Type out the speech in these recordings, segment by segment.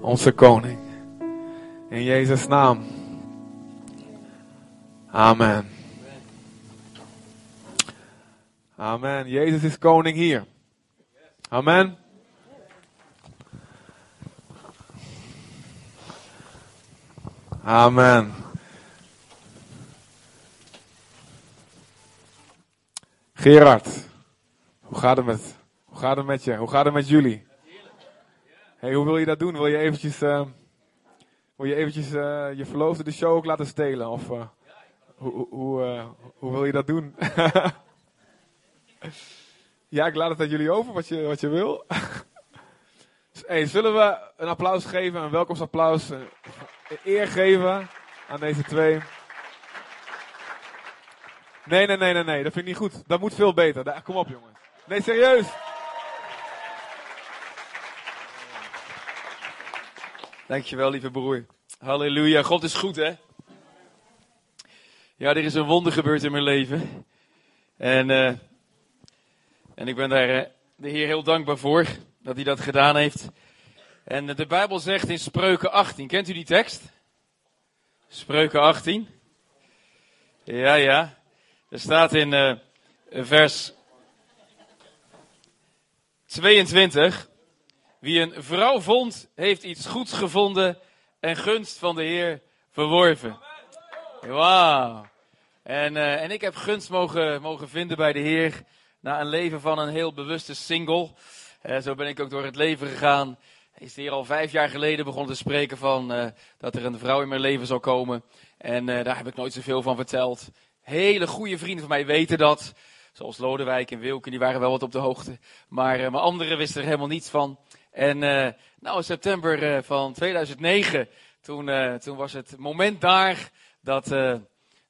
onze koning. In Jezus' naam. Amen. Amen. Jezus is koning hier. Amen. Amen. Gerard, hoe gaat het met, hoe gaat het met je? Hoe gaat het met jullie? Hey, hoe wil je dat doen? Wil je eventjes, uh, wil je, eventjes uh, je verloofde de show ook laten stelen? Of uh, hoe, hoe, hoe wil je dat doen? ja, ik laat het aan jullie over wat je, wat je wil. hey, zullen we een applaus geven, een welkomstapplaus, een eer geven aan deze twee? Nee, nee, nee, nee, nee, dat vind ik niet goed. Dat moet veel beter. Kom op, jongens. Nee, serieus. Dankjewel, lieve broer. Halleluja. God is goed, hè? Ja, er is een wonder gebeurd in mijn leven. En, uh, en ik ben daar uh, de Heer heel dankbaar voor dat hij dat gedaan heeft. En de Bijbel zegt in Spreuken 18, kent u die tekst? Spreuken 18. Ja, ja. Er staat in uh, vers 22. Wie een vrouw vond, heeft iets goeds gevonden en gunst van de Heer verworven. Wauw. En, uh, en ik heb gunst mogen, mogen vinden bij de Heer na een leven van een heel bewuste single. Uh, zo ben ik ook door het leven gegaan. Is de Heer al vijf jaar geleden begonnen te spreken van uh, dat er een vrouw in mijn leven zou komen. En daar heb ik nooit zoveel van verteld. Hele goede vrienden van mij weten dat. Zoals Lodewijk en Wilke, die waren wel wat op de hoogte. Maar, maar anderen wisten er helemaal niets van. En uh, nou, in september uh, van 2009, toen, toen was het moment daar dat,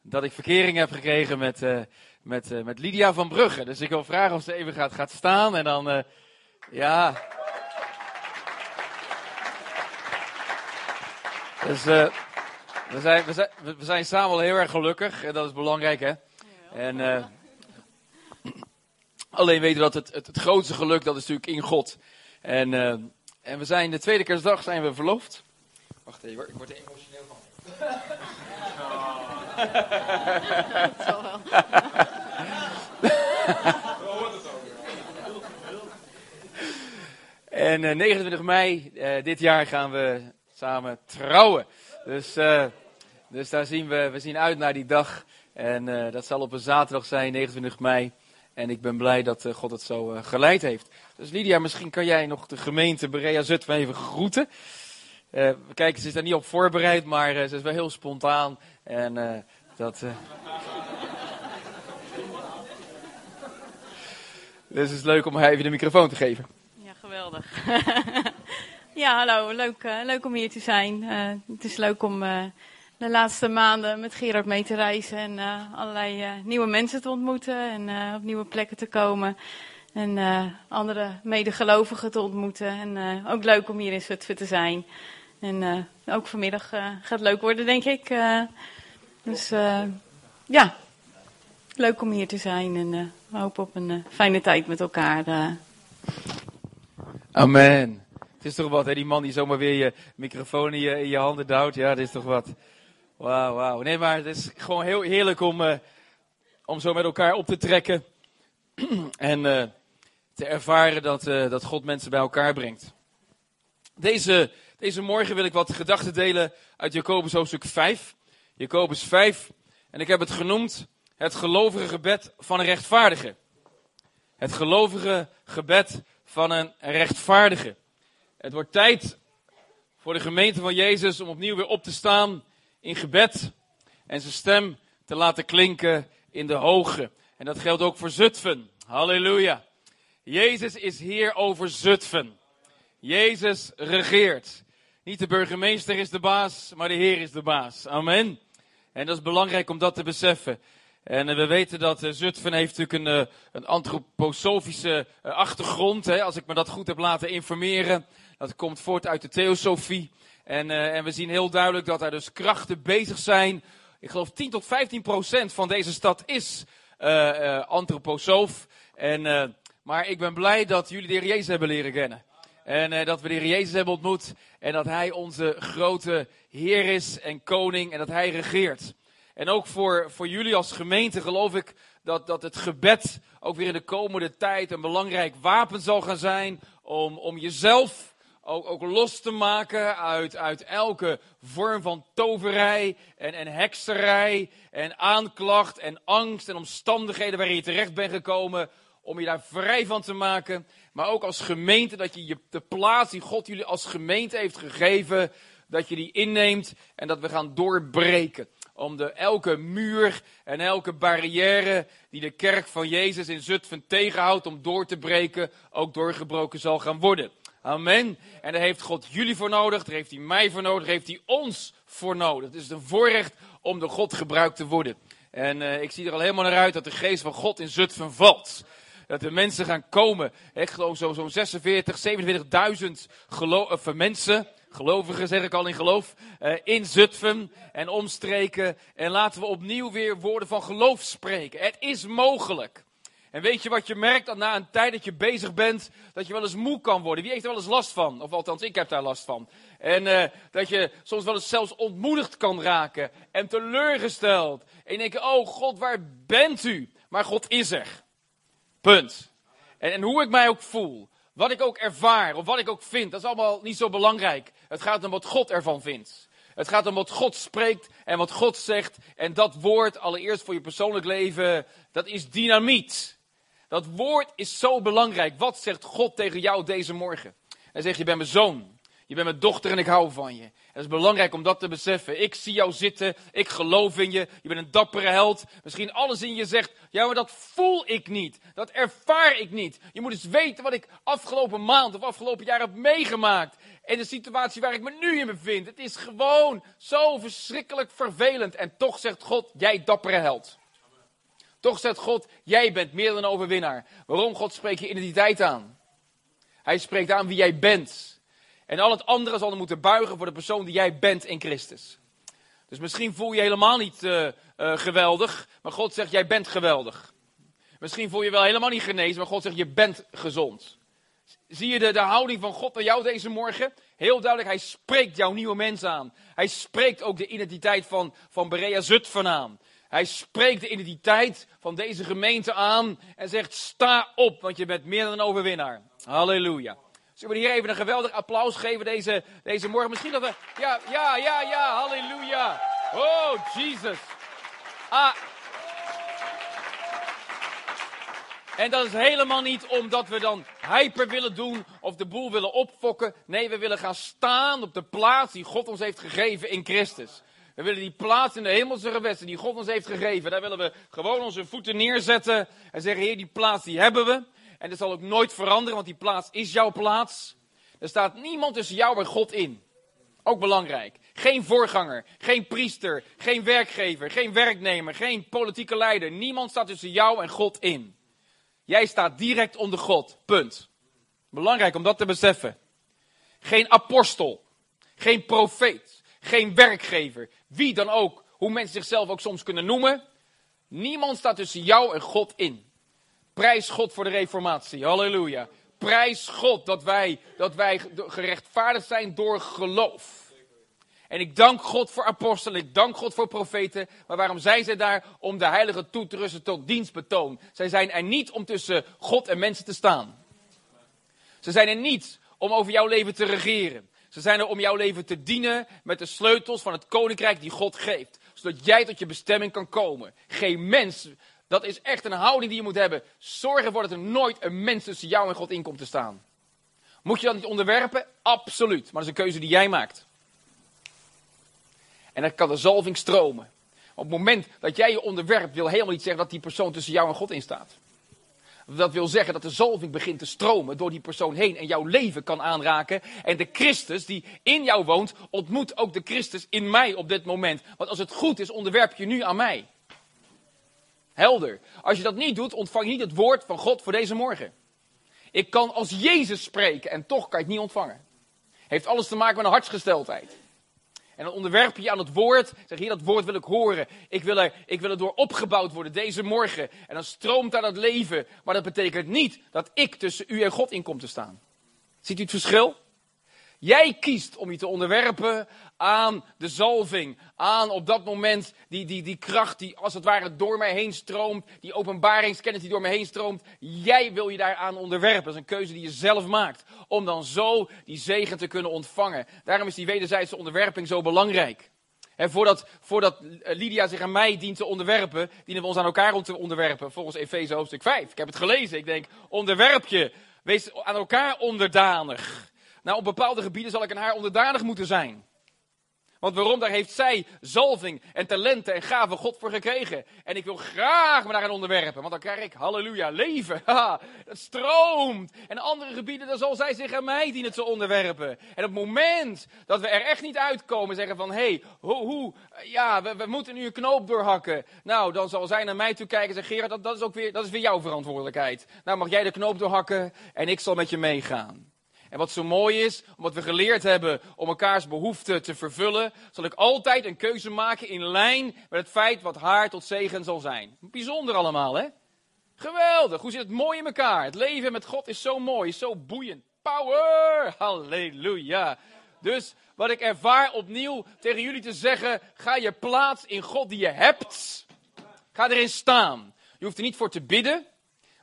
dat ik verkering heb gekregen met, met, met Lydia van Brugge. Dus ik wil vragen of ze even gaat, gaat staan en dan, ja... Dus we zijn, we, zijn, we zijn samen wel heel erg gelukkig en dat is belangrijk, hè? En uh, alleen weten we dat het, het, het, grootste geluk, dat is natuurlijk in God. En, uh, en we zijn de tweede kerstdag zijn we verloofd. Wacht even, ik word er emotioneel van. Wel. en uh, 29 mei dit jaar gaan we samen trouwen. Dus, dus daar zien we, we zien uit naar die dag. En dat zal op een zaterdag zijn, 29 mei. En ik ben blij dat uh, God het zo geleid heeft. Dus Lydia, misschien kan jij nog de gemeente Berea Zutphen even groeten. kijk, ze is daar niet op voorbereid, maar ze is wel heel spontaan. En dat... dus het is leuk om haar even de microfoon te geven. Ja, geweldig. Ja, hallo. Leuk, leuk om hier te zijn. Het is leuk om de laatste maanden met Gerard mee te reizen en allerlei nieuwe mensen te ontmoeten en op nieuwe plekken te komen. En andere medegelovigen te ontmoeten. En ook leuk om hier in Zutphen te zijn. En ook vanmiddag gaat leuk worden, denk ik. dus ja, leuk om hier te zijn en we hopen op een fijne tijd met elkaar. Amen. Het is toch wat, hè? die man die zomaar weer je microfoon in je, in je handen duwt. Ja, dat is toch wat. Wauw, wauw. Nee, maar het is gewoon heel heerlijk om, uh, om zo met elkaar op te trekken. en uh, te ervaren dat, uh, dat God mensen bij elkaar brengt. Deze, deze morgen wil ik wat gedachten delen uit Jacobus hoofdstuk 5. Jacobus 5. En ik heb het genoemd het gelovige gebed van een rechtvaardige. Het gelovige gebed van een rechtvaardige. Het wordt tijd voor de gemeente van Jezus om opnieuw weer op te staan in gebed en zijn stem te laten klinken in de hoge. En dat geldt ook voor Zutphen. Halleluja. Jezus is Heer over Zutphen. Jezus regeert. Niet de burgemeester is de baas, maar de Heer is de baas. Amen. En dat is belangrijk om dat te beseffen. En uh, we weten dat uh, Zutphen heeft natuurlijk een, uh, een antroposofische achtergrond. Hè, als ik me dat goed heb laten informeren. Dat komt voort uit de theosofie. En, uh, en we zien heel duidelijk dat er dus krachten bezig zijn. Ik geloof 10 tot 15 procent van deze stad is uh. En, maar ik ben blij dat jullie de Heer Jezus hebben leren kennen. En eh, dat we de Heer Jezus hebben ontmoet. En dat Hij onze grote Heer is en koning. En dat Hij regeert. En ook voor, voor jullie als gemeente geloof ik dat, dat het gebed ook weer in de komende tijd een belangrijk wapen zal gaan zijn. Om, om jezelf ook, ook los te maken uit, uit elke vorm van toverij en, en hekserij en aanklacht en angst en omstandigheden waarin je terecht bent gekomen. Om je daar vrij van te maken. Maar ook als gemeente, dat je, je de plaats die God jullie als gemeente heeft gegeven, dat je die inneemt en dat we gaan doorbreken. Om de, elke muur en elke barrière die de kerk van Jezus in Zutphen tegenhoudt om door te breken, ook doorgebroken zal gaan worden. Amen. En daar heeft God jullie voor nodig, daar heeft hij mij voor nodig, daar heeft hij ons voor nodig. Het is een voorrecht om door God gebruikt te worden. En uh, ik zie er al helemaal naar uit dat de geest van God in Zutphen valt. Dat de mensen gaan komen. Ik geloof zo'n zo 46, 27.000 geloof, mensen, gelovigen zeg ik al in geloof, uh, in Zutphen en omstreken. En laten we opnieuw weer woorden van geloof spreken. Het is mogelijk. En weet je wat je merkt? Dat na een tijd dat je bezig bent, dat je wel eens moe kan worden. Wie heeft er wel eens last van? Of althans, ik heb daar last van. En uh, dat je soms wel eens zelfs ontmoedigd kan raken. En teleurgesteld. En denkt, oh God, waar bent u? Maar God is er. Punt. En, en hoe ik mij ook voel. Wat ik ook ervaar. Of wat ik ook vind. Dat is allemaal niet zo belangrijk. Het gaat om wat God ervan vindt. Het gaat om wat God spreekt en wat God zegt. En dat woord, allereerst voor je persoonlijk leven, dat is dynamiet. Dat woord is zo belangrijk. Wat zegt God tegen jou deze morgen? Hij zegt, je bent mijn zoon. Je bent mijn dochter en ik hou van je. Het is belangrijk om dat te beseffen. Ik zie jou zitten. Ik geloof in je. Je bent een dappere held. Misschien alles in je zegt, ja maar dat voel ik niet. Dat ervaar ik niet. Je moet eens weten wat ik afgelopen maand of afgelopen jaar heb meegemaakt. En de situatie waar ik me nu in bevind. Het is gewoon zo verschrikkelijk vervelend. En toch zegt God, jij dappere held. Toch zegt God, jij bent meer dan een overwinnaar. Waarom? God spreekt je identiteit aan. Hij spreekt aan wie jij bent. En al het andere zal er moeten buigen voor de persoon die jij bent in Christus. Dus misschien voel je, helemaal niet uh, uh, geweldig, maar God zegt, jij bent geweldig. Misschien voel je wel helemaal niet genezen, maar God zegt, je bent gezond. Zie je de, de houding van God naar jou deze morgen? Heel duidelijk, hij spreekt jouw nieuwe mens aan. Hij spreekt ook de identiteit van, van Berea Zutphen aan. Hij spreekt de identiteit van deze gemeente aan en zegt: sta op, want je bent meer dan een overwinnaar. Halleluja. Zullen we hier even een geweldig applaus geven deze, deze morgen? Misschien dat we. Ja, ja, ja, ja, halleluja. Oh, Jesus. Ah. En dat is helemaal niet omdat we dan hyper willen doen of de boel willen opfokken. Nee, we willen gaan staan op de plaats die God ons heeft gegeven in Christus. We willen die plaats in de hemelse gewesten die God ons heeft gegeven. Daar willen we gewoon onze voeten neerzetten en zeggen, Heer, die plaats die hebben we. En dat zal ook nooit veranderen, want die plaats is jouw plaats. Er staat niemand tussen jou en God in. Ook belangrijk. Geen voorganger, geen priester, geen werkgever, geen werknemer, geen politieke leider. Niemand staat tussen jou en God in. Jij staat direct onder God. Punt. Belangrijk om dat te beseffen. Geen apostel, geen profeet, geen werkgever, wie dan ook, hoe mensen zichzelf ook soms kunnen noemen. Niemand staat tussen jou en God in. Prijs God voor de reformatie. Halleluja. Prijs God dat wij, dat wij gerechtvaardigd zijn door geloof. En ik dank God voor apostelen, ik dank God voor profeten. Maar waarom zijn zij daar? Om de heilige toe te rusten tot dienstbetoon. Zij zijn er niet om tussen God en mensen te staan. Ze zijn er niet om over jouw leven te regeren. Ze zijn er om jouw leven te dienen met de sleutels van het koninkrijk die God geeft. Zodat jij tot je bestemming kan komen. Geen mens, dat is echt een houding die je moet hebben. Zorg ervoor dat er nooit een mens tussen jou en God in komt te staan. Moet je dat niet onderwerpen? Absoluut. Maar dat is een keuze die jij maakt. En dan kan de zalving stromen. Op het moment dat jij je onderwerpt, wil helemaal niet zeggen dat die persoon tussen jou en God in staat. Dat wil zeggen dat de zalving begint te stromen door die persoon heen en jouw leven kan aanraken. En de Christus die in jou woont, ontmoet ook de Christus in mij op dit moment. Want als het goed is, onderwerp je nu aan mij. Helder. Als je dat niet doet, ontvang je niet het woord van God voor deze morgen. Ik kan als Jezus spreken en toch kan ik het niet ontvangen. Heeft alles te maken met een hartsgesteldheid. En dan onderwerp je je aan het woord. Zeg hier, dat woord wil ik horen. Ik wil, er, ik wil er door opgebouwd worden deze morgen. En dan stroomt daar dat leven. Maar dat betekent niet dat ik tussen u en God in kom te staan. Ziet u het verschil? Jij kiest om je te onderwerpen aan de zalving. Aan op dat moment die, die, die kracht die als het ware door mij heen stroomt. Die openbaringskennis die door mij heen stroomt. Jij wil je daaraan onderwerpen. Dat is een keuze die je zelf maakt. Om dan zo die zegen te kunnen ontvangen. Daarom is die wederzijdse onderwerping zo belangrijk. En voordat, voordat Lydia zich aan mij dient te onderwerpen, dienen we ons aan elkaar te onderwerpen. Volgens Efeze hoofdstuk 5. Ik heb het gelezen. Ik denk, onderwerp je. Wees aan elkaar onderdanig. Nou, op bepaalde gebieden zal ik aan haar onderdanig moeten zijn. Want waarom? Daar heeft zij zalving en talenten en gaven God voor gekregen. En ik wil graag me daaraan onderwerpen. Want dan krijg ik, halleluja, leven. Het stroomt. En andere gebieden, dan zal zij zich aan mij dienen te onderwerpen. En op het moment dat we er echt niet uitkomen, zeggen van, hé, hey, hoe, hoe, ja, we, we, moeten nu een knoop doorhakken. Nou, dan zal zij naar mij toe kijken en zeggen, Gerard, dat, dat is ook weer, dat is weer jouw verantwoordelijkheid. Nou, mag jij de knoop doorhakken en ik zal met je meegaan. En wat zo mooi is, omdat we geleerd hebben om elkaars behoeften te vervullen, zal ik altijd een keuze maken in lijn met het feit wat haar tot zegen zal zijn. Bijzonder allemaal, hè? Geweldig. Hoe zit het mooi in elkaar? Het leven met God is zo mooi, is zo boeiend. Power! Halleluja. Dus wat ik ervaar opnieuw tegen jullie te zeggen, ga je plaats in God die je hebt. Ga erin staan. Je hoeft er niet voor te bidden.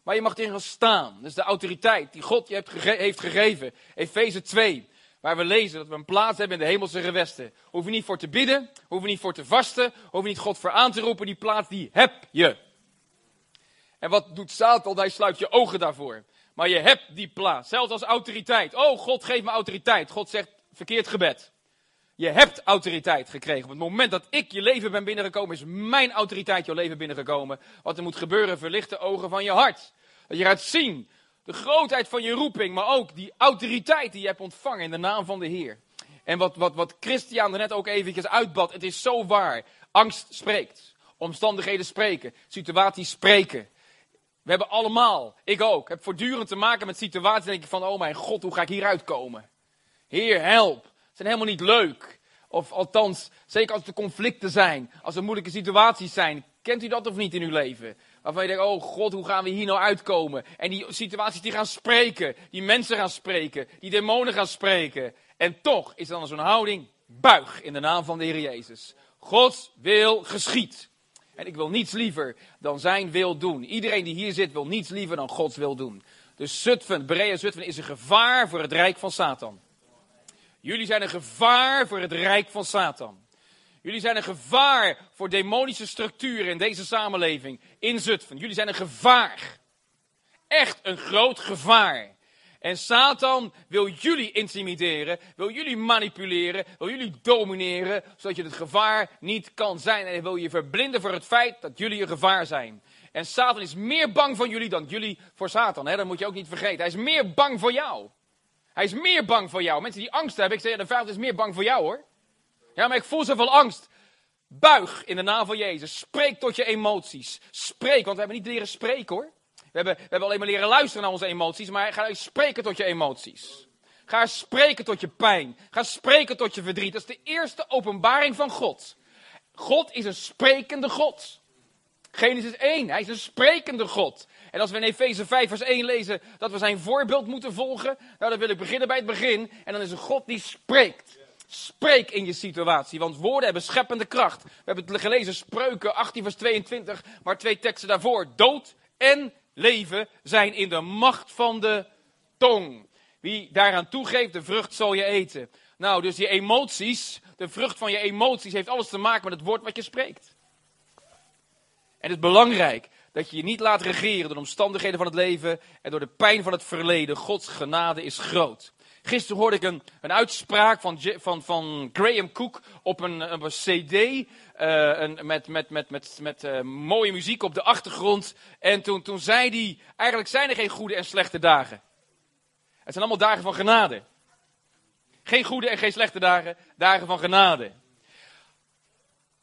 Maar je mag erin gaan staan. Dus de autoriteit die God je hebt heeft gegeven. Efeze 2. Waar we lezen dat we een plaats hebben in de hemelse gewesten. Hoef je niet voor te bidden. Hoef je niet voor te vasten. Hoef je niet God voor aan te roepen. Die plaats die heb je. En wat doet Satan? Hij sluit je ogen daarvoor. Maar je hebt die plaats. Zelfs als autoriteit. Oh, God geeft me autoriteit. God zegt verkeerd gebed. Je hebt autoriteit gekregen. Op het moment dat ik je leven ben binnengekomen, is mijn autoriteit jouw leven binnengekomen. Wat er moet gebeuren, verlicht de ogen van je hart. Dat je gaat zien de grootheid van je roeping, maar ook die autoriteit die je hebt ontvangen in de naam van de Heer. En wat, wat, wat Christian er net ook eventjes uitbad, het is zo waar. Angst spreekt. Omstandigheden spreken. Situaties spreken. We hebben allemaal, ik ook, heb voortdurend te maken met situaties. denk ik van, oh mijn God, hoe ga ik hieruit komen? Heer, help. Zijn helemaal niet leuk. Of althans, zeker als er conflicten zijn, als er moeilijke situaties zijn. Kent u dat of niet in uw leven? Waarvan je denkt, oh God, hoe gaan we hier nou uitkomen? En die situaties die gaan spreken, die mensen gaan spreken, die demonen gaan spreken. En toch is dan zo'n houding, buig in de naam van de Heer Jezus. Gods wil geschiet. En ik wil niets liever dan zijn wil doen. Iedereen die hier zit wil niets liever dan Gods wil doen. Dus Zutphen, Berea Zutphen is een gevaar voor het rijk van Satan. Jullie zijn een gevaar voor het rijk van Satan. Jullie zijn een gevaar voor demonische structuren in deze samenleving, in Zutphen. Jullie zijn een gevaar. Echt een groot gevaar. En Satan wil jullie intimideren, wil jullie manipuleren, wil jullie domineren, zodat je het gevaar niet kan zijn. En hij wil je verblinden voor het feit dat jullie een gevaar zijn. En Satan is meer bang voor jullie dan jullie voor Satan. Hè? Dat moet je ook niet vergeten. Hij is meer bang voor jou. Hij is meer bang voor jou. Mensen die angst hebben, ik zeg, de vijand is meer bang voor jou hoor. Ja, maar ik voel zoveel angst. Buig in de naam van Jezus. Spreek tot je emoties. Spreek, want we hebben niet leren spreken hoor. We hebben, we hebben alleen maar leren luisteren naar onze emoties, maar ga spreken tot je emoties. Ga spreken tot je pijn. Ga spreken tot je verdriet. Dat is de eerste openbaring van God. God is een sprekende God. Genesis 1, hij is een sprekende God. En als we in Efeze 5 vers 1 lezen dat we zijn voorbeeld moeten volgen, nou dan wil ik beginnen bij het begin. En dan is een God die spreekt. Spreek in je situatie, want woorden hebben scheppende kracht. We hebben het gelezen, Spreuken 18 vers 22, maar twee teksten daarvoor. Dood en leven zijn in de macht van de tong. Wie daaraan toegeeft, de vrucht zal je eten. Nou, dus je emoties, de vrucht van je emoties heeft alles te maken met het woord wat je spreekt. En het is belangrijk dat je je niet laat regeren door de omstandigheden van het leven en door de pijn van het verleden. Gods genade is groot. Gisteren hoorde ik een, een uitspraak van, van, van Graham Cook op een, een CD. Uh, een, met met, met, met, met uh, mooie muziek op de achtergrond. En toen, toen zei hij: Eigenlijk zijn er geen goede en slechte dagen. Het zijn allemaal dagen van genade. Geen goede en geen slechte dagen, dagen van genade.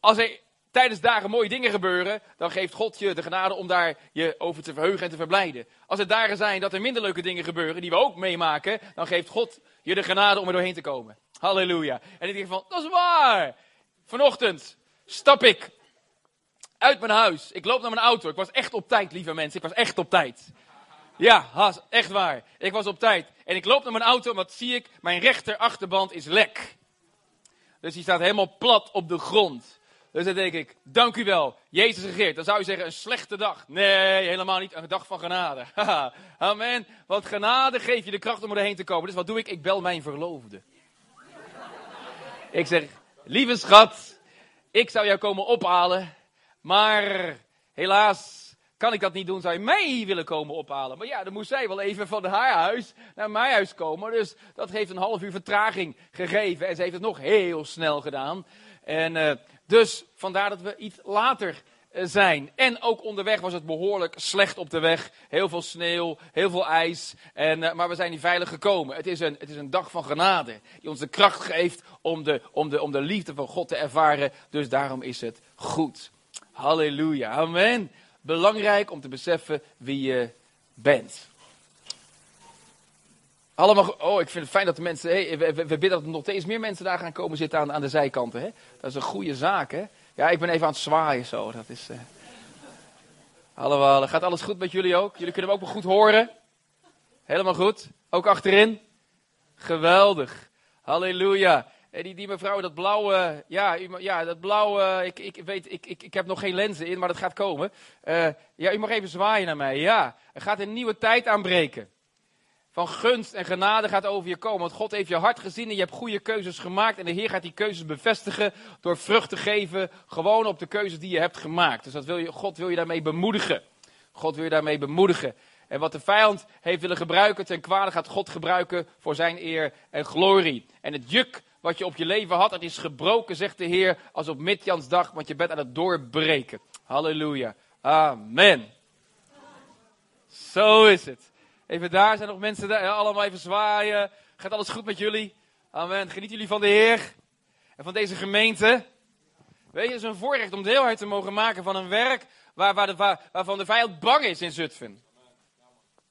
Als er tijdens dagen mooie dingen gebeuren, dan geeft God je de genade om daar je over te verheugen en te verblijden. Als er dagen zijn dat er minder leuke dingen gebeuren, die we ook meemaken, dan geeft God je de genade om er doorheen te komen. Halleluja. En ik denk van, dat is waar. Vanochtend stap ik uit mijn huis. Ik loop naar mijn auto. Ik was echt op tijd, lieve mensen. Ik was echt op tijd. Ja, echt waar. Ik was op tijd. En ik loop naar mijn auto en wat zie ik? Mijn rechter achterband is lek. Dus die staat helemaal plat op de grond. Dus dan denk ik, dank u wel, Jezus regeert. Dan zou je zeggen, een slechte dag. Nee, helemaal niet. Een dag van genade. Amen. Want genade geeft je de kracht om erheen te komen. Dus wat doe ik? Ik bel mijn verloofde. ik zeg, lieve schat, ik zou jou komen ophalen. Maar helaas kan ik dat niet doen? Zou je mij willen komen ophalen? Maar ja, dan moest zij wel even van haar huis naar mijn huis komen. Dus dat heeft een half uur vertraging gegeven. En ze heeft het nog heel snel gedaan. En uh, dus vandaar dat we iets later uh, zijn. En ook onderweg was het behoorlijk slecht op de weg. Heel veel sneeuw, heel veel ijs. En, uh, maar we zijn niet veilig gekomen. Het is, een, het is een dag van genade. Die ons de kracht geeft om de, om, de, om de liefde van God te ervaren. Dus daarom is het goed. Halleluja. Amen belangrijk om te beseffen wie je bent. Allemaal, oh, ik vind het fijn dat de mensen, hey, we, we, bidden dat er nog steeds meer mensen daar gaan komen zitten aan, aan de zijkanten. Hè? Dat is een goede zaak, hè? Ja, ik ben even aan het zwaaien zo. Dat is, uh... Hallo, gaat alles goed met jullie ook? Jullie kunnen me ook wel goed horen? Helemaal goed? Ook achterin? Geweldig. Halleluja. Die, die mevrouw, dat blauwe, ja, ja dat blauwe, ik, ik weet, ik, ik, heb nog geen lenzen in, maar dat gaat komen. Uh, ja, u mag even zwaaien naar mij. Ja, er gaat een nieuwe tijd aanbreken. Van gunst en genade gaat over je komen. Want God heeft je hart gezien en je hebt goede keuzes gemaakt. En de Heer gaat die keuzes bevestigen door vrucht te geven. Gewoon op de keuzes die je hebt gemaakt. Dus dat wil je, God wil je daarmee bemoedigen. God wil je daarmee bemoedigen. En wat de vijand heeft willen gebruiken ten kwade gaat God gebruiken voor zijn eer en glorie. En het juk wat je op je leven had, het is gebroken, zegt de Heer, als op Midjans dag, want je bent aan het doorbreken. Halleluja. Amen. Zo is het. Even daar zijn nog mensen, daar, allemaal even zwaaien. Gaat alles goed met jullie? Amen. Genieten jullie van de Heer en van deze gemeente? Weet je, het is een voorrecht om deelheid te mogen maken van een werk waar, waar de, waar, waarvan de vijand bang is in Zutphen.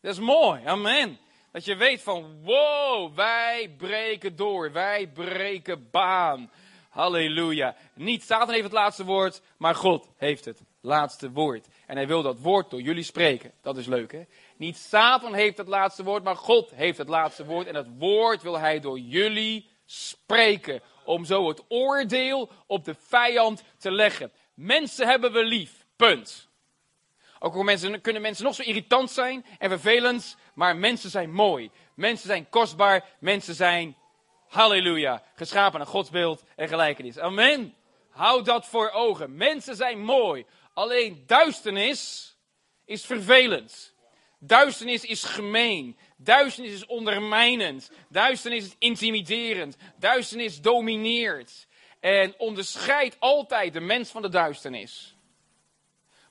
Dat is mooi. Amen. Dat je weet van, wow, wij breken door, wij breken baan. Halleluja. Niet Satan heeft het laatste woord, maar God heeft het laatste woord. En hij wil dat woord door jullie spreken. Dat is leuk, hè? Niet Satan heeft het laatste woord, maar God heeft het laatste woord. En dat woord wil hij door jullie spreken. Om zo het oordeel op de vijand te leggen. Mensen hebben we lief. Punt. Ook al mensen, kunnen mensen nog zo irritant zijn en vervelend, maar mensen zijn mooi. Mensen zijn kostbaar, mensen zijn, halleluja, geschapen naar Gods beeld en gelijkenis. Amen. Hou dat voor ogen. Mensen zijn mooi. Alleen duisternis is vervelend. Duisternis is gemeen. Duisternis is ondermijnend. Duisternis is intimiderend. Duisternis domineert. En onderscheidt altijd de mens van de duisternis.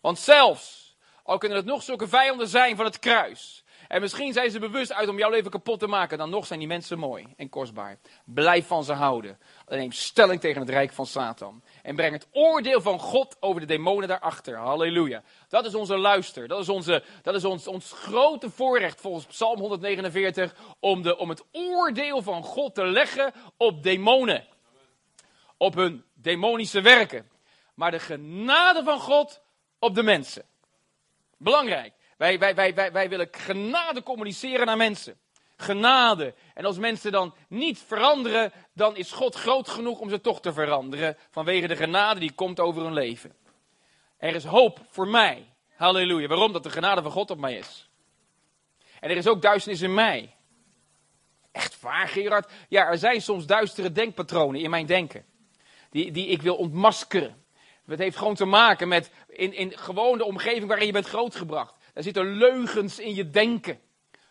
Want zelfs al kunnen het nog zulke vijanden zijn van het kruis. En misschien zijn ze bewust uit om jouw leven kapot te maken. Dan nog zijn die mensen mooi en kostbaar. Blijf van ze houden. Neem stelling tegen het rijk van Satan. En breng het oordeel van God over de demonen daarachter. Halleluja. Dat is onze luister. Dat is, onze, dat is ons, ons grote voorrecht volgens Psalm 149. Om, de, om het oordeel van God te leggen op demonen. Op hun demonische werken. Maar de genade van God op de mensen. Belangrijk. Wij, wij, wij, wij, wij willen genade communiceren naar mensen. Genade. En als mensen dan niet veranderen, dan is God groot genoeg om ze toch te veranderen. Vanwege de genade die komt over hun leven. Er is hoop voor mij. Halleluja. Waarom? Dat de genade van God op mij is. En er is ook duisternis in mij. Echt waar, Gerard? Ja, er zijn soms duistere denkpatronen in mijn denken. Die, die ik wil ontmaskeren. Het heeft gewoon te maken met in, in gewoon de omgeving waarin je bent grootgebracht. Daar zitten leugens in je denken.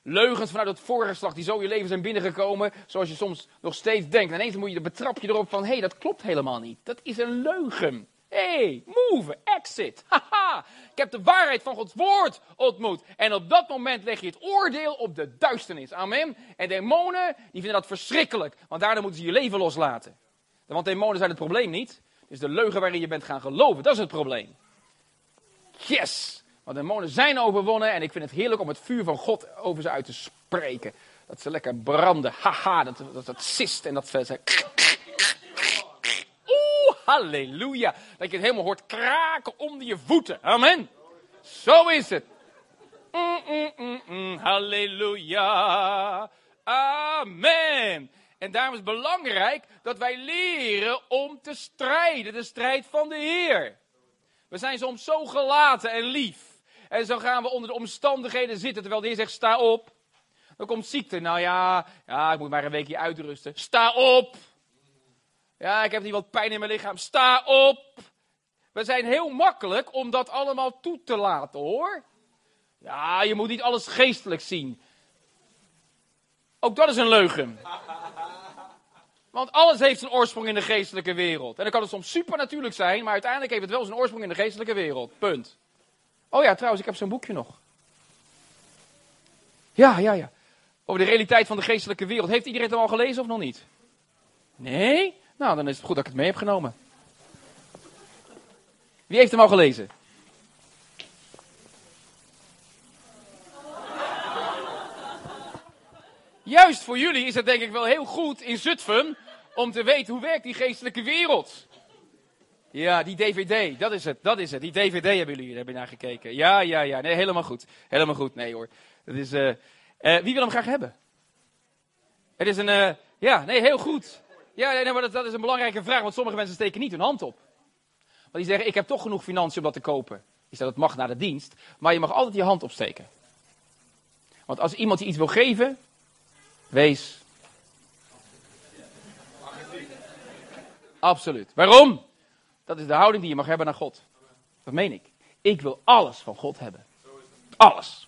Leugens vanuit het vorige slag die zo je leven zijn binnengekomen, zoals je soms nog steeds denkt. En ineens moet je, betrap je erop van, hé, hey, dat klopt helemaal niet. Dat is een leugen. Hé, hey, move, exit. Haha, ik heb de waarheid van Gods woord ontmoet. En op dat moment leg je het oordeel op de duisternis. Amen. En demonen, die vinden dat verschrikkelijk, want daardoor moeten ze je leven loslaten. Want demonen zijn het probleem niet is de leugen waarin je bent gaan geloven. Dat is het probleem. Yes! Want demonen zijn overwonnen en ik vind het heerlijk om het vuur van God over ze uit te spreken. Dat ze lekker branden. Haha, dat, dat, dat sist en dat ze... Oeh, halleluja. Dat je het helemaal hoort kraken onder je voeten. Amen. Zo is het. Mm, mm, mm. Halleluja. Amen. En daarom is het belangrijk dat wij leren om te strijden. De strijd van de Heer. We zijn soms zo gelaten en lief. En zo gaan we onder de omstandigheden zitten terwijl de Heer zegt: sta op. Dan komt ziekte. Nou ja, ja, ik moet maar een weekje uitrusten. Sta op. Ja, ik heb niet wat pijn in mijn lichaam. Sta op. We zijn heel makkelijk om dat allemaal toe te laten hoor. Ja, je moet niet alles geestelijk zien. Ook dat is een leugen. Want alles heeft zijn oorsprong in de geestelijke wereld. En dan kan het soms supernatuurlijk zijn, maar uiteindelijk heeft het wel zijn oorsprong in de geestelijke wereld. Punt. Oh ja, trouwens, ik heb zo'n boekje nog. Ja, ja, ja. Over de realiteit van de geestelijke wereld. Heeft iedereen het al gelezen of nog niet? Nee? Nou, dan is het goed dat ik het mee heb genomen. Wie heeft hem al gelezen? Juist voor jullie is het denk ik wel heel goed in Zutphen om te weten hoe werkt die geestelijke wereld. Ja, die DVD, dat is het, dat is het. Die DVD hebben jullie, hebben naar gekeken. Ja, ja, ja, nee, helemaal goed. Helemaal goed, nee hoor. Dat is, uh, uh, wie wil hem graag hebben? Het is een, uh, ja, nee, heel goed. Ja, nee, maar dat, dat, is een belangrijke vraag, want sommige mensen steken niet hun hand op. Want die zeggen, ik heb toch genoeg financiën om dat te kopen. Is dat het mag naar de dienst, maar je mag altijd je hand opsteken. Want als iemand je iets wil geven, wees. Absoluut. Waarom? Dat is de houding die je mag hebben naar God. Dat meen ik. Ik wil alles van God hebben. Alles.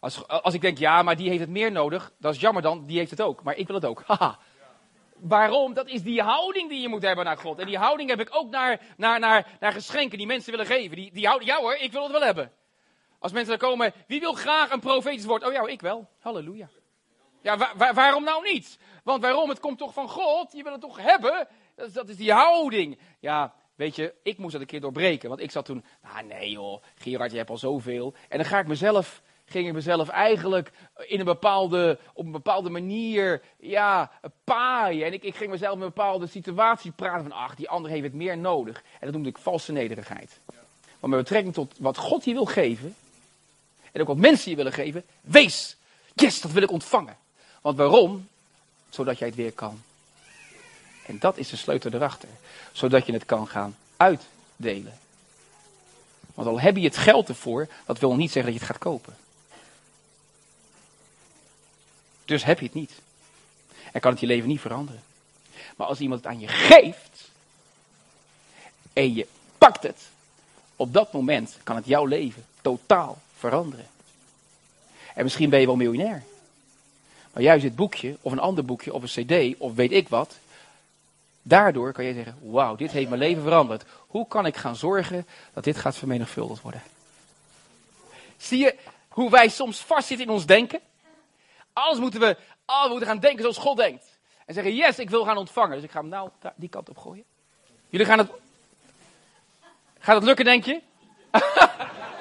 Als, als ik denk, ja, maar die heeft het meer nodig, dat is jammer dan, die heeft het ook. Maar ik wil het ook. Haha. Waarom? Dat is die houding die je moet hebben naar God. En die houding heb ik ook naar, naar, naar, naar geschenken die mensen willen geven. Die, die houding, ja hoor, ik wil het wel hebben. Als mensen er komen, wie wil graag een profetisch woord? Oh ja, ik wel. Halleluja. Ja, waarom nou niet? Want waarom? Het komt toch van God? Je wil het toch hebben? Dat, dat is die houding. Ja, weet je, ik moest dat een keer doorbreken. Want ik zat toen, nou nee joh, Gerard, je hebt al zoveel. En dan ga ik mezelf ging ik mezelf eigenlijk in een bepaalde, op een bepaalde manier ja, paaien. En ik, ik ging mezelf in een bepaalde situatie praten van, ach, die ander heeft het meer nodig. En dat noemde ik valse nederigheid. Maar met betrekking tot wat God je wil geven, en ook wat mensen je willen geven, wees, yes, dat wil ik ontvangen. Want waarom? Zodat jij het weer kan. En dat is de sleutel erachter. Zodat je het kan gaan uitdelen. Want al heb je het geld ervoor, dat wil niet zeggen dat je het gaat kopen. Dus heb je het niet. En kan het je leven niet veranderen. Maar als iemand het aan je geeft. En je pakt het. Op dat moment kan het jouw leven totaal veranderen. En misschien ben je wel miljonair. Maar juist dit boekje, of een ander boekje, of een cd, of weet ik wat. Daardoor kan je zeggen, wauw, dit heeft mijn leven veranderd. Hoe kan ik gaan zorgen dat dit gaat vermenigvuldigd worden? Zie je hoe wij soms vastzitten in ons denken? Alles moeten we, we moeten gaan denken zoals God denkt. En zeggen, yes, ik wil gaan ontvangen. Dus ik ga hem nou die kant op gooien. Jullie gaan het... Gaat het lukken, denk je?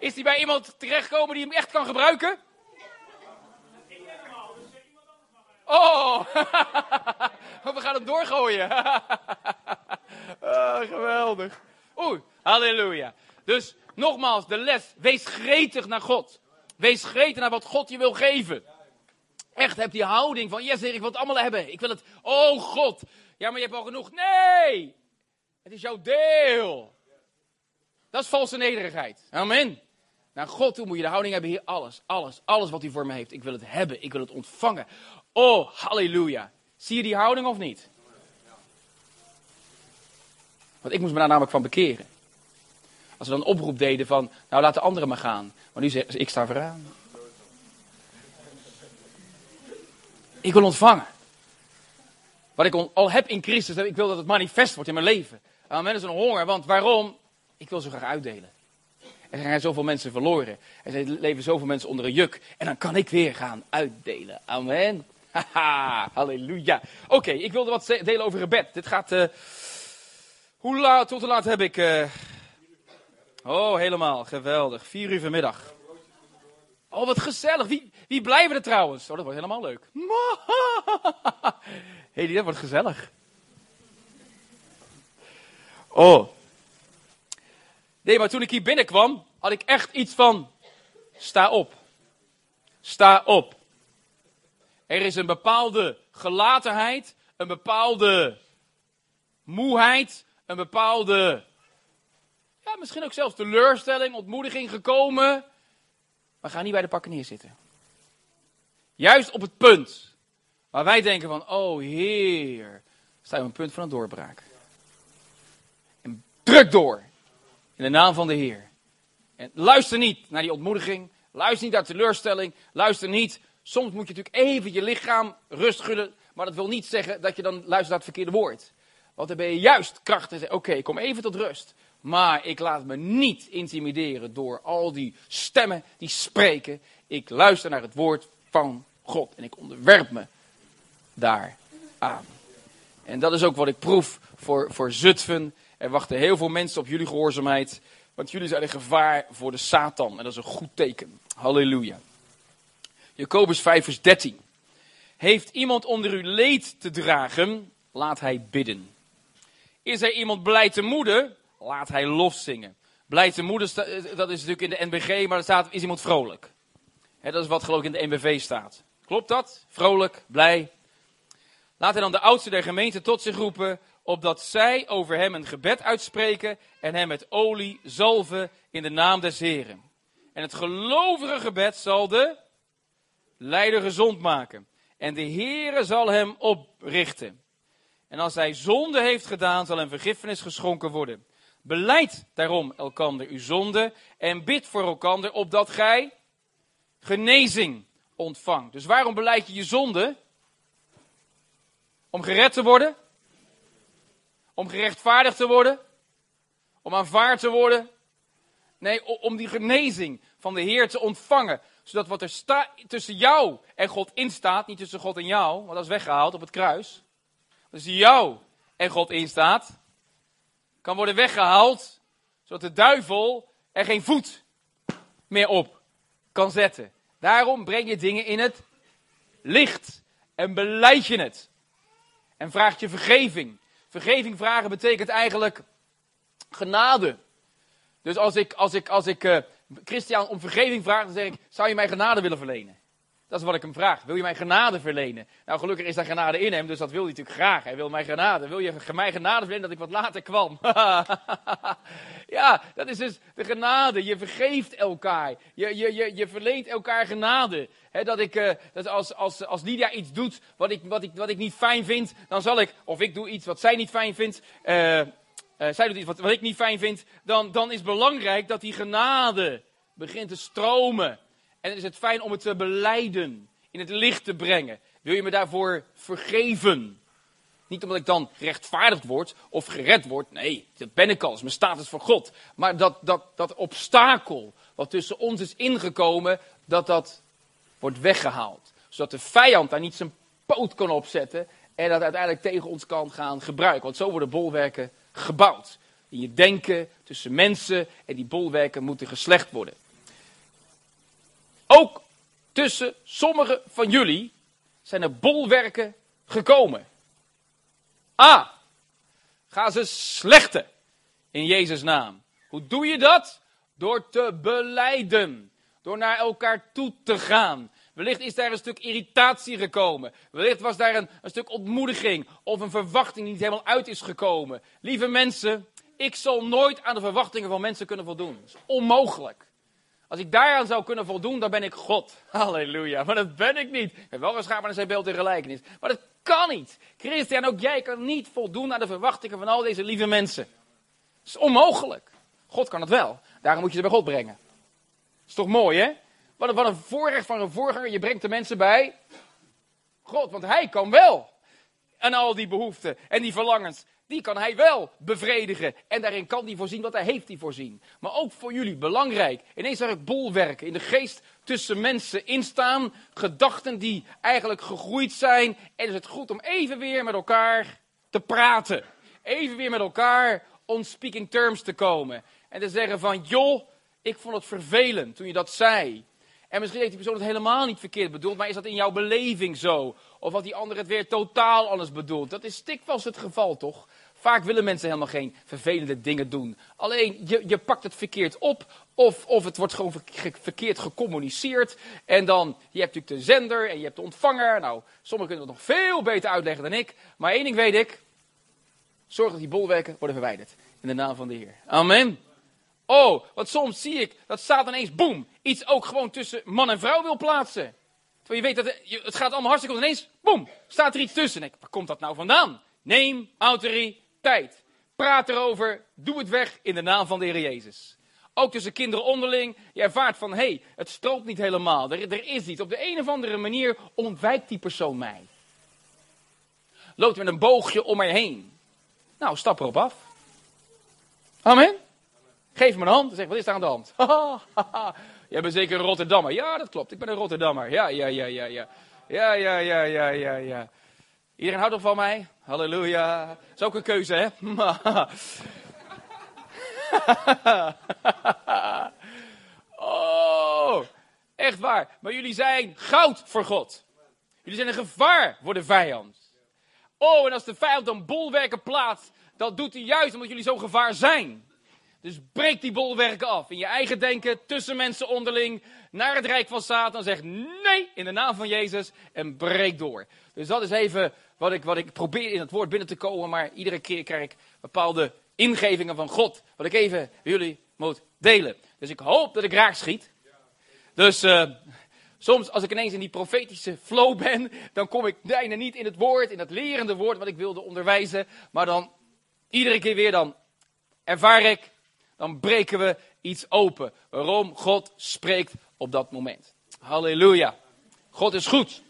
Is hij bij iemand terechtgekomen die hem echt kan gebruiken? Oh, we gaan hem doorgooien. oh, geweldig. Oeh, halleluja. Dus nogmaals, de les. Wees gretig naar God. Wees gretig naar wat God je wil geven. Echt, heb die houding van, yes, ik wil het allemaal hebben. Ik wil het, oh God. Ja, maar je hebt al genoeg. Nee, het is jouw deel. Dat is valse nederigheid. Amen. Naar God toe moet je de houding hebben, hier alles, alles, alles wat hij voor me heeft. Ik wil het hebben, ik wil het ontvangen. Oh, halleluja. Zie je die houding of niet? Want ik moest me daar namelijk van bekeren. Als we dan een oproep deden van, nou laat de anderen maar gaan. Maar nu zeggen ze, ik sta vooraan. Ik wil ontvangen. Wat ik al heb in Christus, ik wil dat het manifest wordt in mijn leven. Amen, dat is een honger, want waarom? Ik wil zo graag uitdelen. Er zijn zoveel mensen verloren. Er leven zoveel mensen onder een juk. En dan kan ik weer gaan uitdelen. Amen. Haha, halleluja. Oké, ik wilde wat delen over gebed. Dit gaat... Uh, hoe laat, tot laat heb ik... Uh... Oh, helemaal. Geweldig. Vier uur vanmiddag. Oh, wat gezellig. Wie, wie blijven er trouwens? Oh, dat wordt helemaal leuk. Hé, hey, dat wordt gezellig. Oh. Nee, maar toen ik hier binnenkwam, had ik echt iets van, sta op. Sta op. Er is een bepaalde gelatenheid, een bepaalde moeheid, een bepaalde, ja, misschien ook zelfs teleurstelling, ontmoediging gekomen. Maar ga niet bij de pakken neerzitten. Juist op het punt waar wij denken van, oh Heer, staan we op een punt van een doorbraak. En druk door. In de naam van de Heer. En luister niet naar die ontmoediging. Luister niet naar teleurstelling. Luister niet. Soms moet je natuurlijk even je lichaam rust gunnen. Maar dat wil niet zeggen dat je dan luistert naar het verkeerde woord. Want dan ben je juist krachtig. Oké, ik kom even tot rust. Maar ik laat me niet intimideren door al die stemmen die spreken. Ik luister naar het woord van God. En ik onderwerp me daar aan. En dat is ook wat ik proef voor, voor Zutphen. Er wachten heel veel mensen op jullie gehoorzaamheid. Want jullie zijn een gevaar voor de Satan. En dat is een goed teken. Halleluja. Jacobus 5 vers 13. Heeft iemand onder u leed te dragen, laat hij bidden. Is er iemand blij te moeden, laat hij lof zingen. Blij te moeden, dat is natuurlijk in de NBG, maar er staat, is iemand vrolijk. dat is wat geloof ik in de NBV staat. Klopt dat? Vrolijk, blij. Laat hij dan de oudste der gemeente tot zich roepen, opdat zij over hem een gebed uitspreken en hem met olie zalven in de naam des Heren. En het gelovige gebed zal de leider gezond maken. En de Heere zal hem oprichten. En als hij zonde heeft gedaan, zal hem vergiffenis geschonken worden. Beleid daarom elkander uw zonde en bid voor elkander, opdat gij genezing ontvangt. Dus waarom beleid je je zonde? Om gered te worden? Om gerechtvaardigd te worden? Om aanvaard te worden? Nee, om die genezing van de Heer te ontvangen. Zodat wat er tussen jou en God instaat, niet tussen God en jou, want dat is weggehaald op het kruis. Tussen jou en God instaat, kan worden weggehaald, zodat de duivel er geen voet meer op kan zetten. Daarom breng je dingen in het licht en beleid je het. En vraagt je vergeving. Vergeving vragen betekent eigenlijk genade. Dus als ik, als ik, als ik uh, Christian om vergeving vraag, dan zeg ik, zou je mij genade willen verlenen? Dat is wat ik hem vraag. Wil je mij genade verlenen? Nou, gelukkig is daar genade in hem, dus dat wil hij natuurlijk graag. Hij wil mij genade. Wil je mij genade verlenen dat ik wat later kwam? ja, dat is dus de genade. Je vergeeft elkaar. Je, je, je, je verleent elkaar genade. dat ik, uh, dat als, als, als Lydia iets doet wat ik, wat, ik, wat ik niet fijn vind, dan zal ik, of ik doe iets wat zij niet fijn vindt, uh, uh, zij doet iets wat, wat ik niet fijn vind, dan, dan is belangrijk dat die genade begint te stromen. En is het fijn om het te beleiden, in het licht te brengen. Wil je me daarvoor vergeven? Niet omdat ik dan gerechtvaardigd word of gered word. Nee, dat ben ik al. Is mijn status voor God. Maar dat, dat, dat obstakel wat tussen ons is ingekomen, dat dat wordt weggehaald. Zodat de vijand daar niet zijn poot kan opzetten en dat uiteindelijk tegen ons kan gaan gebruiken. Want zo worden bolwerken gebouwd. In je denken tussen mensen en die bolwerken moeten geslecht worden. Ook tussen sommige van jullie zijn er bolwerken gekomen. Ah, ga ze slechten in Jezus' naam. Hoe doe je dat? Door te beleiden. Door naar elkaar toe te gaan. Wellicht is daar een stuk irritatie gekomen. Wellicht was daar een, een stuk ontmoediging of een verwachting die niet helemaal uit is gekomen. Lieve mensen, ik zal nooit aan de verwachtingen van mensen kunnen voldoen. Dat is onmogelijk. Als ik daaraan zou kunnen voldoen, dan ben ik God. Halleluja. Maar dat ben ik niet. Ik heb wel geschapen naar zijn beeld en gelijkenis. Maar dat kan niet. Christian, ook jij kan niet voldoen aan de verwachtingen van al deze lieve mensen. Dat is onmogelijk. God kan het wel. Daarom moet je ze bij God brengen. Is toch mooi, hè? Wat een, een voorrecht van een voorganger. Je brengt de mensen bij God, want hij kan wel. En al die behoeften en die verlangens die kan hij wel bevredigen. En daarin kan hij voorzien wat hij heeft hij voorzien. Maar ook voor jullie belangrijk. Ineens zag ik bolwerken in de geest tussen mensen instaan. Gedachten die eigenlijk gegroeid zijn. En is het goed om even weer met elkaar te praten. Even weer met elkaar on speaking terms te komen. En te zeggen van, joh, ik vond het vervelend toen je dat zei. En misschien heeft die persoon het helemaal niet verkeerd bedoeld, maar is dat in jouw beleving zo? Of had die ander het weer totaal anders bedoeld? Dat is stikvast het geval, toch? Vaak willen mensen helemaal geen vervelende dingen doen. Alleen je, je pakt het verkeerd op. Of, of het wordt gewoon verkeerd gecommuniceerd. En dan, je hebt natuurlijk de zender en je hebt de ontvanger. Nou, sommigen kunnen het nog veel beter uitleggen dan ik. Maar één ding weet ik. Zorg dat die bolwerken worden verwijderd. In de naam van de Heer. Amen. Oh, want soms zie ik dat staat ineens, boem, iets ook gewoon tussen man en vrouw wil plaatsen. Terwijl je weet dat het, gaat allemaal hartstikke goed. Ineens, boem, staat er iets tussen. En waar komt dat nou vandaan? Neem autoriteit. Praat erover. Doe het weg in de naam van de Heer Jezus. Ook tussen kinderen onderling. Je ervaart van, hé, hey, het strookt niet helemaal. Er, is iets. Op de een of andere manier ontwijkt die persoon mij. Loopt met een boogje om mij heen. Nou, stap erop af. Amen. Geef me een hand. Zeg, wat is er aan de hand? Jij bent zeker een Rotterdammer. Ja, dat klopt. Ik ben een Rotterdammer. Ja, ja, ja, ja, ja. Ja, ja, ja, ja, ja, ja. Iedereen houdt nog van mij? Halleluja. Dat is ook een keuze, hè? oh, echt waar. Maar jullie zijn goud voor God. Jullie zijn een gevaar voor de vijand. Oh, en als de vijand dan bolwerken plaatst, dat doet hij juist omdat jullie zo'n gevaar zijn. Dus breek die bolwerken af. In je eigen denken, tussen mensen onderling, naar het rijk van Satan. Zeg nee in de naam van Jezus en breek door. Dus dat is even wat ik, wat ik probeer in het woord binnen te komen. Maar iedere keer krijg ik bepaalde ingevingen van God. Wat ik even jullie moet delen. Dus ik hoop dat ik raak schiet. Dus uh, soms als ik ineens in die profetische flow ben, dan kom ik bijna niet in het woord, in het lerende woord wat ik wilde onderwijzen. Maar dan iedere keer weer dan ervaar ik dan breken we iets open. Waarom? God spreekt op dat moment. Halleluja. God is goed.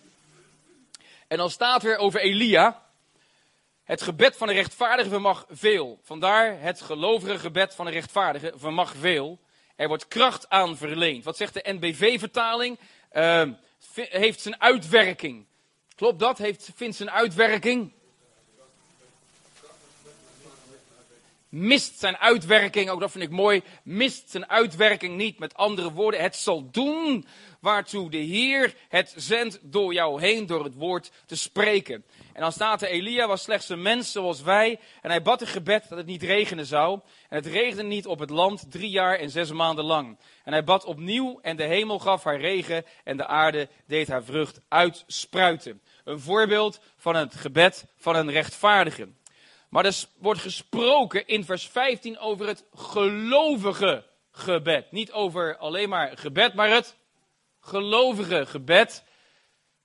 En dan staat er over Elia. Het gebed van de rechtvaardige vermag veel. Vandaar het gelovige gebed van de rechtvaardige vermag veel. Er wordt kracht aan verleend. Wat zegt de NBV-vertaling? Uh, heeft zijn uitwerking. Klopt dat? Heeft, vindt zijn uitwerking? Mist zijn uitwerking, ook dat vind ik mooi, mist zijn uitwerking niet. Met andere woorden, het zal doen waartoe de Heer het zendt door jou heen, door het woord te spreken. En dan staat er, Elia was slechts een mens zoals wij, en hij bad een gebed dat het niet regenen zou. En het regende niet op het land drie jaar en zes maanden lang. En hij bad opnieuw, en de hemel gaf haar regen, en de aarde deed haar vrucht uitspruiten. Een voorbeeld van het gebed van een rechtvaardige. Maar er wordt gesproken in vers 15 over het gelovige gebed. Niet over alleen maar gebed, maar het gelovige gebed.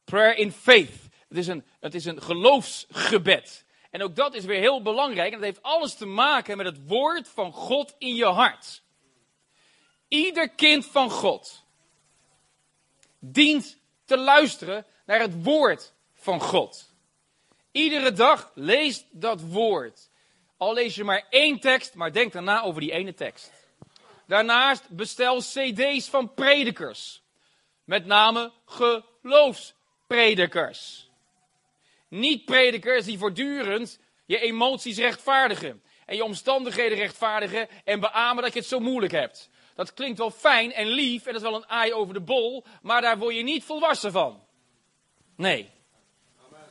Prayer in faith. Het is een, het is een geloofsgebed. En ook dat is weer heel belangrijk. En dat heeft alles te maken met het woord van God in je hart. Ieder kind van God dient te luisteren naar het woord van God. Iedere dag lees dat woord. Al lees je maar één tekst, maar denk daarna over die ene tekst. Daarnaast bestel cd's van predikers. Met name geloofspredikers. Niet predikers die voortdurend je emoties rechtvaardigen. En je omstandigheden rechtvaardigen en beamen dat je het zo moeilijk hebt. Dat klinkt wel fijn en lief en dat is wel een aai over de bol, maar daar word je niet volwassen van. Nee.